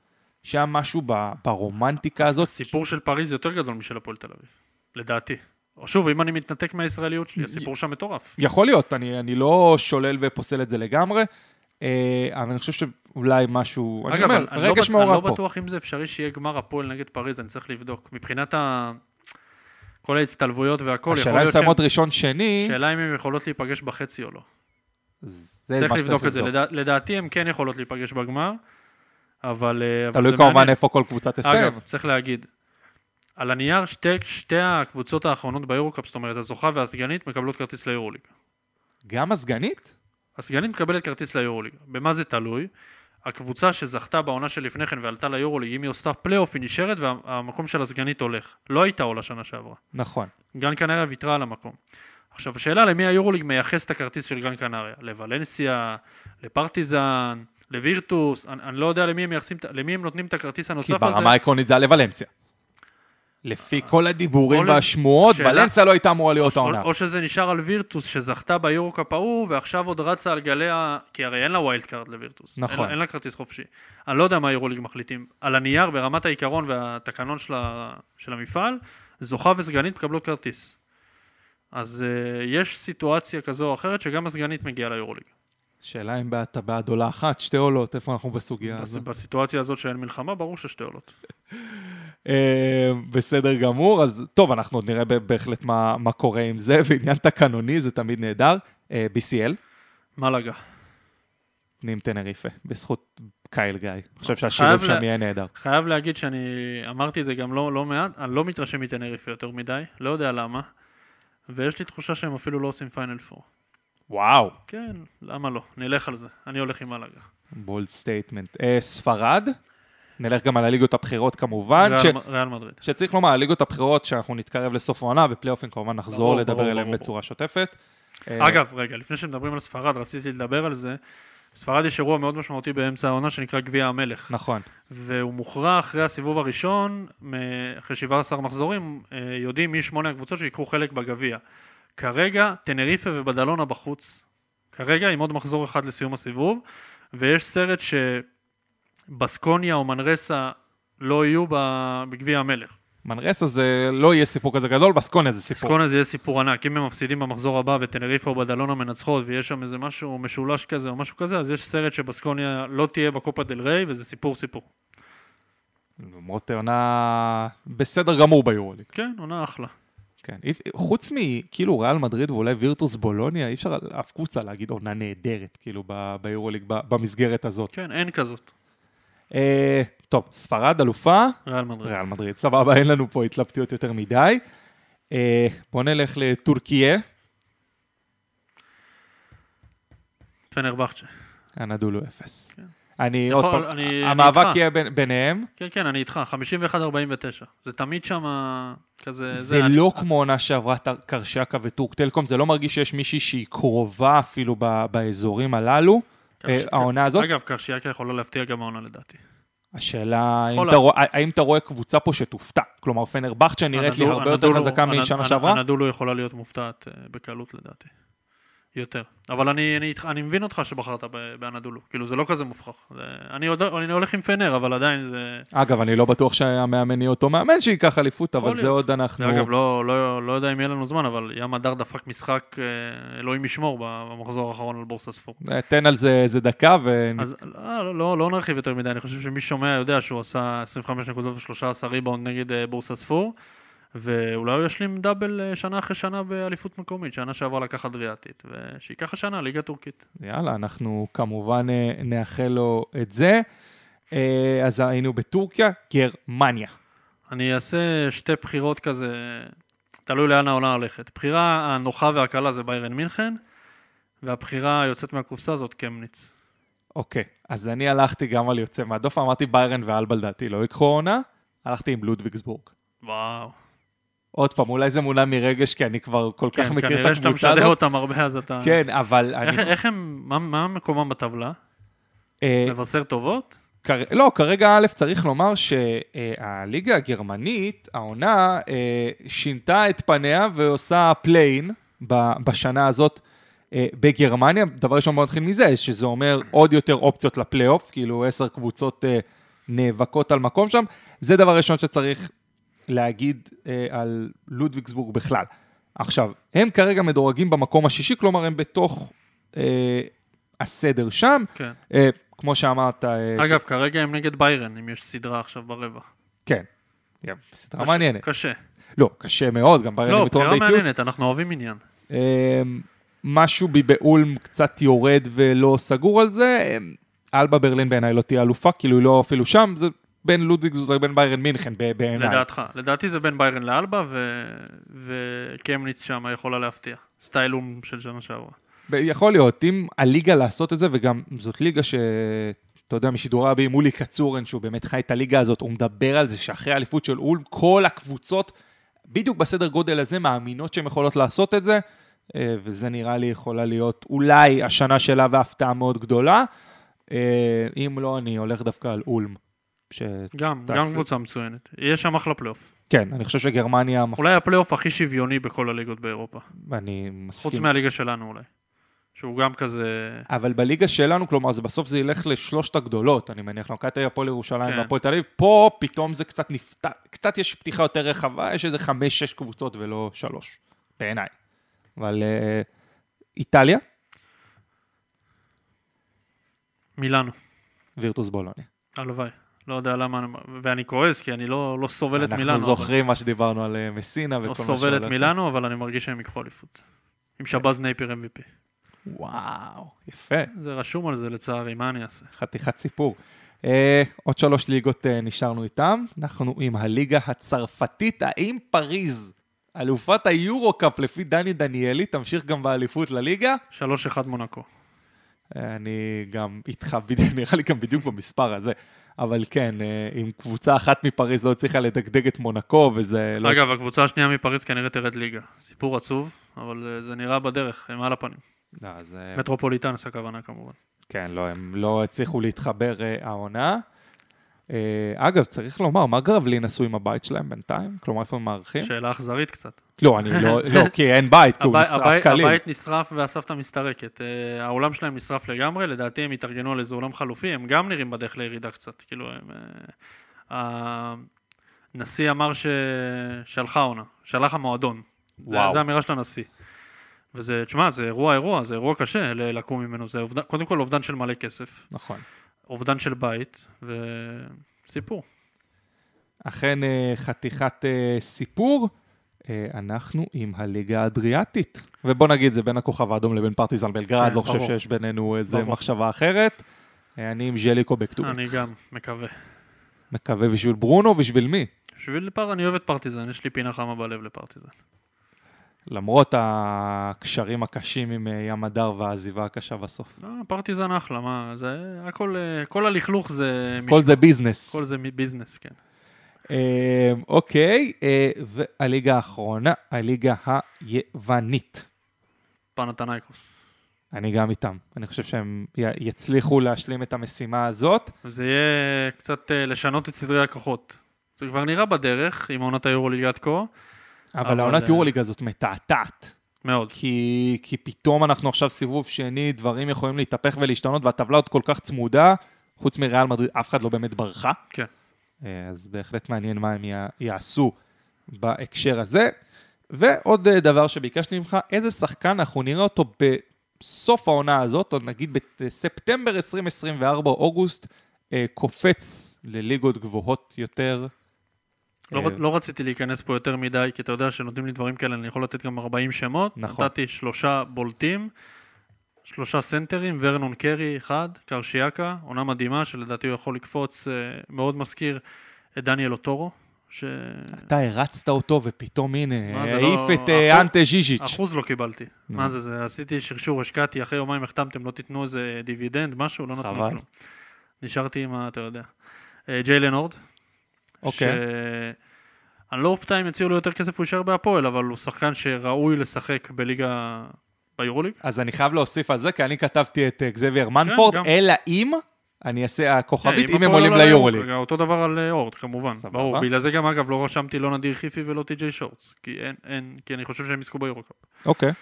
שהיה משהו ב, ברומנטיקה הזאת. הסיפור של פריז יותר גדול משל הפועל תל אביב, לדעתי. או שוב, אם אני מתנתק מהישראליות שלי, הסיפור שם מטורף. יכול להיות, אני, אני לא שולל ופוסל את זה לגמרי, אה, אבל אני חושב שאולי משהו, אני אגב, אומר, אני, אני, לא, רגש אני לא מעורב פה. בטוח אם זה אפשרי שיהיה גמר הפועל נגד פריז, אני צריך לבדוק. מבחינת ה... כל ההצטלבויות והכל, יכול השאלה אם להיות שהן... מסיימות ראשון שני, שאלה אם הן יכולות להיפגש בחצי או לא. זה צריך לבדוק את זה. לדע... לדעתי הן כן יכולות להיפגש בגמר, אבל... אה, תלוי כמובן. איפה כל קבוצה תסיים. אגב, צריך להגיד, על הנייר שתי, שתי הקבוצות האחרונות ביורוקאפ, זאת אומרת, הזוכה והסגנית, מקבלות כרטיס ליורוליג. גם הסגנית? הסגנית מקבלת כרטיס ליורוליג. במה זה תלוי? הקבוצה שזכתה בעונה שלפני כן ועלתה ליורוליג, אם היא עושה פלייאוף, היא נשארת והמקום של הסגנית הולך. לא הייתה עולה שנה שעברה. נכון. גן קנריה ויתרה על המקום. עכשיו, השאלה למי היורוליג מייחס את הכרטיס של גן קנריה? לוולנסיה, לפרטיזן, לווירטוס, אני, אני לא יודע למי הם, מייחסים, למי הם נותנים את הכרטיס כי הנוסף הזה. ברמה העקרונית זה היה לוולנסיה. לפי כל הדיבורים והשמועות, ולנסיה לא הייתה אמורה להיות העונה. או שזה נשאר על וירטוס שזכתה ביורוקאפ ההוא ועכשיו עוד רצה על גלי ה... כי הרי אין לה wild card לווירטוס. נכון. אין, לה- כרטיס חופשי. אני לא יודע מה היורוליג מחליטים. על הנייר, ברמת העיקרון והתקנון. של המפעל, זוכה וסגנית מקבלות כרטיס. אז uh, יש סיטואציה כזו או אחרת שגם הסגנית מגיעה ליורוליג. שאלה אם אתה בעד עולה אחת, שתי עולות, איפה אנחנו בסוגיה בס... הזו? בסיטואציה הזאת שאין מלחמה, ברור ששתי עולות. (laughs) אה, בסדר גמור, אז טוב, אנחנו עוד נראה בהחלט מה, מה קורה עם זה, (laughs) ועניין תקנוני זה תמיד נהדר. אה, BCL, מלאגה. פנים טנריפה, בזכות קייל גיא. אני חושב שהשילוב שם יהיה נהדר. חייב להגיד שאני אמרתי את זה גם לא, לא מעט, אני לא מתרשם מטנריפה יותר מדי, לא יודע למה, ויש לי תחושה שהם אפילו לא עושים פיינל פור. וואו, כן, למה לא? נלך על זה. אני הולך עם מלאגה. bold statement. ספרד, נלך גם על הליגות הבכירות כמובן, ש... ריאל, ריאל מדריד. שצריך לומר, הליגות הבכירות, שאנחנו נתקרב לסוף העונה, ופלייאופים כמובן נחזור ברור, לדבר ברור, עליהם ברור, בצורה שוטפת. אה, אגב, רגע, לפני שמדברים על ספרד, רציתי לדבר על זה. בספרד יש אירוע מאוד משמעותי באמצע העונה שנקרא גביע המלך. נכון, והוא מוכרע אחרי הסיבוב הראשון, אחרי 17 מחזורים, אה, יודעים מי שמונה הקבוצות שיקחו חלק בגביע. כרגע, טנריפה ובדלונה בחוץ. כרגע, עם עוד מחזור אחד לסיום הסיבוב, ויש סרט שבסקוניה או מנרסה לא יהיו בגביע המלך. מנרסה זה לא יהיה סיפור כזה גדול, בסקוניה זה סיפור. סקונה זה יהיה סיפור ענק, אם הם מפסידים במחזור הבא וטנריפה או בדלונה מנצחות ויש שם איזה משהו משולש כזה או משהו כזה, אז יש סרט שבסקוניה לא תהיה בקופה דל ריי וזה סיפור סיפור. למרות עונה בסדר גמור ביורוליג. כן, עונה אחלה. כן. חוץ מכאילו ריאל מדריד ואולי וירטוס בולוניה, אי אפשר אף קבוצה להגיד עונה נהדרת, כאילו ביורוליג במסגרת הזאת. כן, אין כזאת. אה, טוב, ספרד אלופה, ריאל מדריד. ריאל מדריד, סבבה, אין לנו פה התלבטויות יותר מדי. אה, בוא נלך לטורקיה, פנרבחצ'ה. הנדולו אפס. כן. אני יכול- עוד פעם, אני- אני המאבק איתך. יהיה בין- ביניהם. כן, כן, אני איתך, 51-49. זה תמיד שם כזה... זה אני- לא כמו עונה שעברה קרשקה וטורק טלקום, זה לא מרגיש שיש מישהי שהיא קרובה אפילו ב- באזורים הללו. אה, קרש- העונה הזאת, אגב, קרשיאקה יכולה להפתיע גם העונה לדעתי. השאלה האם יכול אתה רואה- האם אתה רואה קבוצה פה שתופתע. כלומר, פנרבכצ'ה נראית לי הרבה יותר חזקה משנה שעברה. הנדולו יכולה להיות מופתעת אה, בקלות לדעתי. יותר. אבל אני, אני, אני מבין אותך שבחרת באנדולו. כאילו, זה לא כזה מופרך. זה, אני, עוד, אני הולך עם פנר, אבל עדיין זה... אגב, אני לא בטוח שהמאמן יהיה אותו מאמן שייקח אליפות, אבל יכול זה להיות. עוד אנחנו... אגב, לא, לא, לא יודע אם יהיה לנו זמן, אבל ים הדר דפק משחק, אה, אלוהים ישמור, במחזור האחרון על בורסה ספור. אה, תן על זה איזה דקה ו... אז לא, לא, לא נרחיב יותר מדי, אני חושב שמי ששומע יודע שהוא עשה 25 נקודות ו-13 ריבאונד נגד אה, בורסה ספור, ואולי הוא ישלים דאבל אה, שנה אחרי שנה באליפות מקומית, שנה שעברה לקח אדריאטית, ושייקח השנה ליגה טורקית. יאללה, אנחנו כמובן אה, נאחל לו את זה. אה, אז היינו בטורקיה, גרמניה. אני אעשה שתי בחירות כזה, תלוי לאן העונה הולכת. בחירה הנוחה והקלה זה ביירן מינכן, והבחירה היוצאת מהקופסה זאת קמניץ. אוקיי, אז אני הלכתי גם על יוצא מהדופן, אמרתי ביירן ואלבה לדעתי לא ייקחו עונה, הלכתי עם לודוויגסבורג. וואו. עוד פעם, אולי זה מונע מרגש, כי אני כבר כל כך כן, מכיר את כנראה שאתה הקבוצה משדר הזאת. אותם הרבה, אז אתה... כן, אבל איך, אני... איך הם, מה, מה מקומם בטבלה? אה, לבשר טובות? כר... לא, כרגע א', צריך לומר שהליגה הגרמנית, העונה, אה, שינתה את פניה ועושה פלייאין בשנה הזאת אה, בגרמניה. דבר ראשון, בוא נתחיל מזה, שזה אומר עוד יותר אופציות לפלייאוף, כאילו עשר קבוצות אה, נאבקות על מקום שם. זה דבר ראשון שצריך להגיד אה, על לודוויגסבורג בכלל. עכשיו, הם כרגע מדורגים במקום השישי, כלומר הם בתוך אה, הסדר שם. כן. אה, כמו שאמרת, אה, אגב, כרגע הם נגד ביירן, אם יש סדרה עכשיו ברבע. כן. יא, סדרה קשה, מעניינת. קשה. לא, קשה מאוד, גם ביירן לא, בחירה. מעניינת, אנחנו אוהבים עניין. אה, משהו בי באולם קצת יורד ולא סגור על זה. אה, אלבה ברלין בעיניי לא תהיה אלופה, כאילו היא לא אפילו שם, זה בין לודוויג לבין ביירן מינכן בעיניי. לדעתך. לדעתי זה בין ביירן לאלבה, ו... וקמניץ שם יכולה להפתיע. סטייל אום של שנה שעברה. יכול להיות, אם הליגה לעשות את זה, וגם זאת ליגה ש... אתה יודע, משידורי הבאים, מולי קצורן, שהוא באמת חי את הליגה הזאת, הוא מדבר על זה שאחרי האליפות של אולם, כל הקבוצות, בדיוק בסדר גודל הזה, מאמינות שהן יכולות לעשות את זה, אה, וזה נראה לי יכולה להיות אולי השנה שלה והפתעה מאוד גדולה. אה, אם לא, אני הולך דווקא על אולם. ש... גם, תעשה. גם קבוצה מצוינת. יהיה שם אחלה פלייאוף. כן, אני חושב שגרמניה, אולי הפלייאוף הכי שוויוני בכל הליגות באירופה. אני חוץ מסכים. מהליגה שלנו אולי. שהוא גם כזה... אבל בליגה שלנו, כלומר, זה בסוף זה ילך לשלושת הגדולות, אני מניח, למכבי הפועל ירושלים כן. והפועל תל אביב. פה פתאום זה קצת נפתח, קצת יש פתיחה יותר רחבה, יש איזה חמש, שש קבוצות ולא שלוש, בעיניי. אבל אה, איטליה, מילאנו. וירטוס בולוניה. הלוואי. לא יודע למה, אני- ואני כועס, כי אני לא, לא סובל את אנחנו מילאנו. זוכרים מה שדיברנו על אה, מסינה אבל- וכל לא מה סובל שהולך את שם. מילאנו, אבל אני מרגיש שהם ייקחו אליפות. עם שבאז נייפר MVP. וואו, יפה, זה רשום על זה לצערי, מה אני אעשה? חתיכת סיפור. אה, עוד שלוש ליגות אה, נשארנו איתם. אנחנו עם הליגה הצרפתית, האם פריז, אלופת היורו-קאפ לפי דני דניאלי, תמשיך גם באליפות לליגה? 3-1 מונקו. אה, אני גם איתך, (laughs) נראה לי גם בדיוק במספר הזה. אבל כן, אה, אם קבוצה אחת מפריז לא הצליחה לדגדג את מונקו, וזה לא... אגב, הקבוצה השנייה מפריז כנראה תרד ליגה. סיפור עצוב, אבל אה, זה נראה בדרך, הם על הפנים. לא, אז, אה, מטרופוליטנס הכוונה כמובן. כן, לא, הם לא הצליחו להתחבר העונה. אגב, צריך לומר, מה גרבלין עשו עם הבית שלהם בינתיים? כלומר, איפה הם מארחים? שאלה אכזרית קצת. לא, אני לא, לא, (laughs) כי אין בית, כי הוא נשרף קליל. הבית נשרף והסבתא מסתרקת. אה, האולם שלהם נשרף לגמרי, לדעתי הם התארגנו על איזה אולם חלופי, הם גם נראים בדרך לירידה קצת. כאילו, הם... אה, ה- נשיא אמר ש... שהלכה העונה, שהלך המועדון. וואו. זו האמירה של הנשיא. וזה, תשמע, זה אירוע אירוע, זה אירוע קשה לקום ממנו, זה אובדן, קודם כל אובדן של מלא כסף, נכון. אובדן של בית, וסיפור. אכן אה, חתיכת סיפור. אה, אנחנו עם הליגה האדריאטית. ובוא נגיד, זה בין הכוכב האדום לבין פרטיזן בלגרד, כן, לא חושב. שיש בינינו איזה. מחשבה אחרת. אה, אני עם ז'ליקו בכתובי. אני גם מקווה. מקווה בשביל ברונו, בשביל מי? בשביל פר... אני אוהב את פרטיזן, יש לי פינה חמה בלב לפרטיזן. למרות הקשרים הקשים עם אה, ים הדר והעזיבה הקשה בסוף. פרטיזן אחלה, מה, זה הכל, כל הלכלוך זה... כל זה ביזנס. כל זה ביזנס, כן. אה, אוקיי, אה, והליגה האחרונה, הליגה היוונית. פנתנייקוס. אני גם איתם. אני חושב שהם יצליחו להשלים את המשימה הזאת. זה יהיה קצת אה, לשנות את סדרי הכוחות. זה כבר נראה בדרך עם עונת היורוליג עד כה, אבל אבל, העונת אה, יורוליג הזאת מתעתעת. מאוד. כי, כי פתאום אנחנו עכשיו סיבוב שני, דברים יכולים להתהפך ולהשתנות, והטבלה עוד כל כך צמודה, חוץ מריאל מדריד, אף אחד לא באמת ברחה. כן. אה, אז בהחלט מעניין מה הם יעשו בהקשר הזה. ועוד אה, דבר שביקשתי ממך, איזה שחקן אנחנו נראה אותו בסוף העונה הזאת, או נגיד בספטמבר 2024, אוגוסט, אה, קופץ לליגות גבוהות יותר. לא, לא רציתי להיכנס פה יותר מדי, כי אתה יודע שנותנים לי דברים כאלה, אני יכול לתת גם 40 שמות. נכון. נתתי שלושה בולטים, שלושה סנטרים, ורנון קרי אחד, קרשיאקה, עונה מדהימה, שלדעתי הוא יכול לקפוץ, אה, מאוד מזכיר את דניאל אוטורו, ש... אתה הרצת אותו, ופתאום הנה, העיף לא- את אה, אחוז- אנטה ז'יז'יץ'. אחוז לא קיבלתי. נו. מה זה, זה, עשיתי שרשור, השקעתי, אחרי יומיים החתמתם, לא תיתנו איזה דיבידנד, משהו, לא נתנו. כלום. נשארתי עם ה... אתה יודע. אה, ג'יילן הורד. אוקיי. אני לא אופתע אם יציעו לו יותר כסף, הוא יישאר בהפועל, אבל הוא שחקן שראוי לשחק בליגה ביורוליג. אז אני חייב להוסיף על זה, כי אני כתבתי את אה, אגזבייר מנפורד, גם. אלא אם אני אעשה הכוכבית, כן, אם הם הפועל עולים ליורוליג. אותו דבר על אה, הורד, כמובן. ברור. בגלל זה גם, אגב, לא רשמתי לא נדיר חיפי ולא טי.ג'יי שורטס. כי אין, אין, כי אני חושב שהם יזכו ביורוקאפ. אוקיי.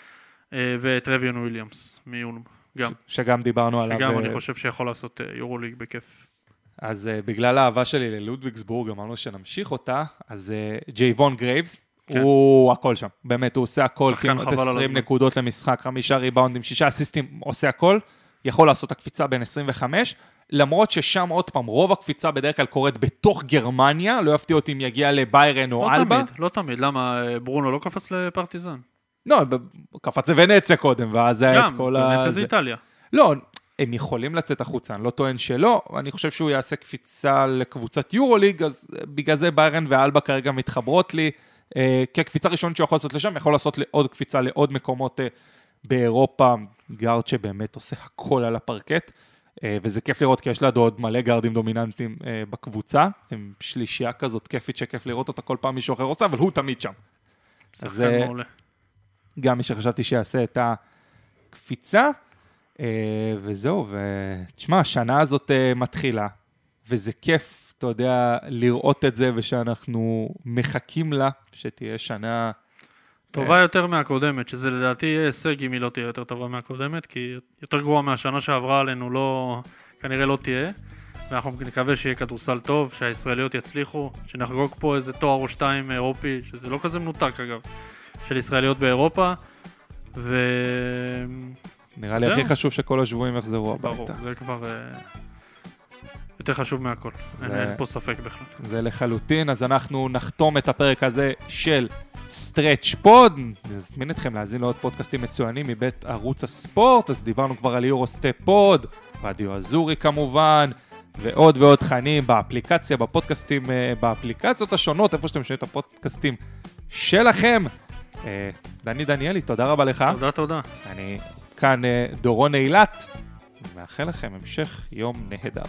אה, ואת טרביון וויליאמס מאולם. גם. שגם דיברנו עליו. שגם אה, אני חושב שיכול לעשות אה, יורוליג בכיף. אז בגלל האהבה שלי ללודוויגסבורג, אמרנו שנמשיך אותה, אז ג'ייבון גרייבס, כן. הוא הכל שם. באמת, הוא עושה הכל, כמעט חבל על 20 הזמן. נקודות למשחק, חמישה ריבאונדים, שישה אסיסטים, עושה הכל. יכול לעשות את הקפיצה בין 25, למרות ששם עוד פעם, רוב הקפיצה בדרך כלל קורית בתוך גרמניה, לא יפתיע אותי אם יגיע לביירן או לא אלבה. תמיד, לא תמיד. למה, ברונו לא קפץ לפרטיזן? לא, קפץ לוונציה קודם, ואז היה את גם, כל ה... ונצא זה איטליה. לא, הם יכולים לצאת החוצה, אני לא טוען שלא, אני חושב שהוא יעשה קפיצה לקבוצת יורוליג, אז בגלל זה ביירן ואלבה כרגע מתחברות לי. אה, כקפיצה ראשונית שהוא יכול לעשות לשם, יכול לעשות עוד קפיצה לעוד מקומות אה, באירופה, גארד שבאמת עושה הכל על הפרקט, אה, וזה כיף לראות כי יש לידו עוד מלא גארדים דומיננטיים בקבוצה, הם שלישייה כזאת כיפית שכיף לראות אותה כל פעם מישהו אחר עושה, אבל הוא תמיד שם. אז. גם מי שחשבתי שיעשה את הקפיצה, וזהו, ותשמע, השנה הזאת מתחילה, וזה כיף, אתה יודע, לראות את זה, ושאנחנו מחכים לה, שתהיה שנה... טובה יותר מהקודמת, שזה לדעתי יהיה הישג אם היא לא תהיה יותר טובה מהקודמת, כי יותר גרועה מהשנה שעברה עלינו לא, כנראה לא תהיה. ואנחנו נקווה שיהיה כדורסל טוב, שהישראליות יצליחו, שנחגוג פה איזה תואר או שתיים אירופי, שזה לא כזה מנותק אגב, של ישראליות באירופה. ו... נראה לי. הכי חשוב שכל השבויים יחזרו ברור, הביתה. זה כבר אה, יותר חשוב מהכל, זה- אין פה ספק בכלל. זה לחלוטין, אז אנחנו נחתום את הפרק הזה של Stretch Pod. נזמין אתכם להאזין לעוד פודקאסטים מצוינים מבית ערוץ הספורט, אז דיברנו כבר על Euro Step Pod, רדיו אזורי כמובן, ועוד ועוד תכנים באפליקציה, בפודקאסטים, אה, באפליקציות השונות, איפה שאתם שומעים את הפודקאסטים שלכם. אה, דני דניאלי, תודה רבה לך. תודה, תודה. אני כאן אה, דורון אילת, ומאחל לכם המשך יום נהדר.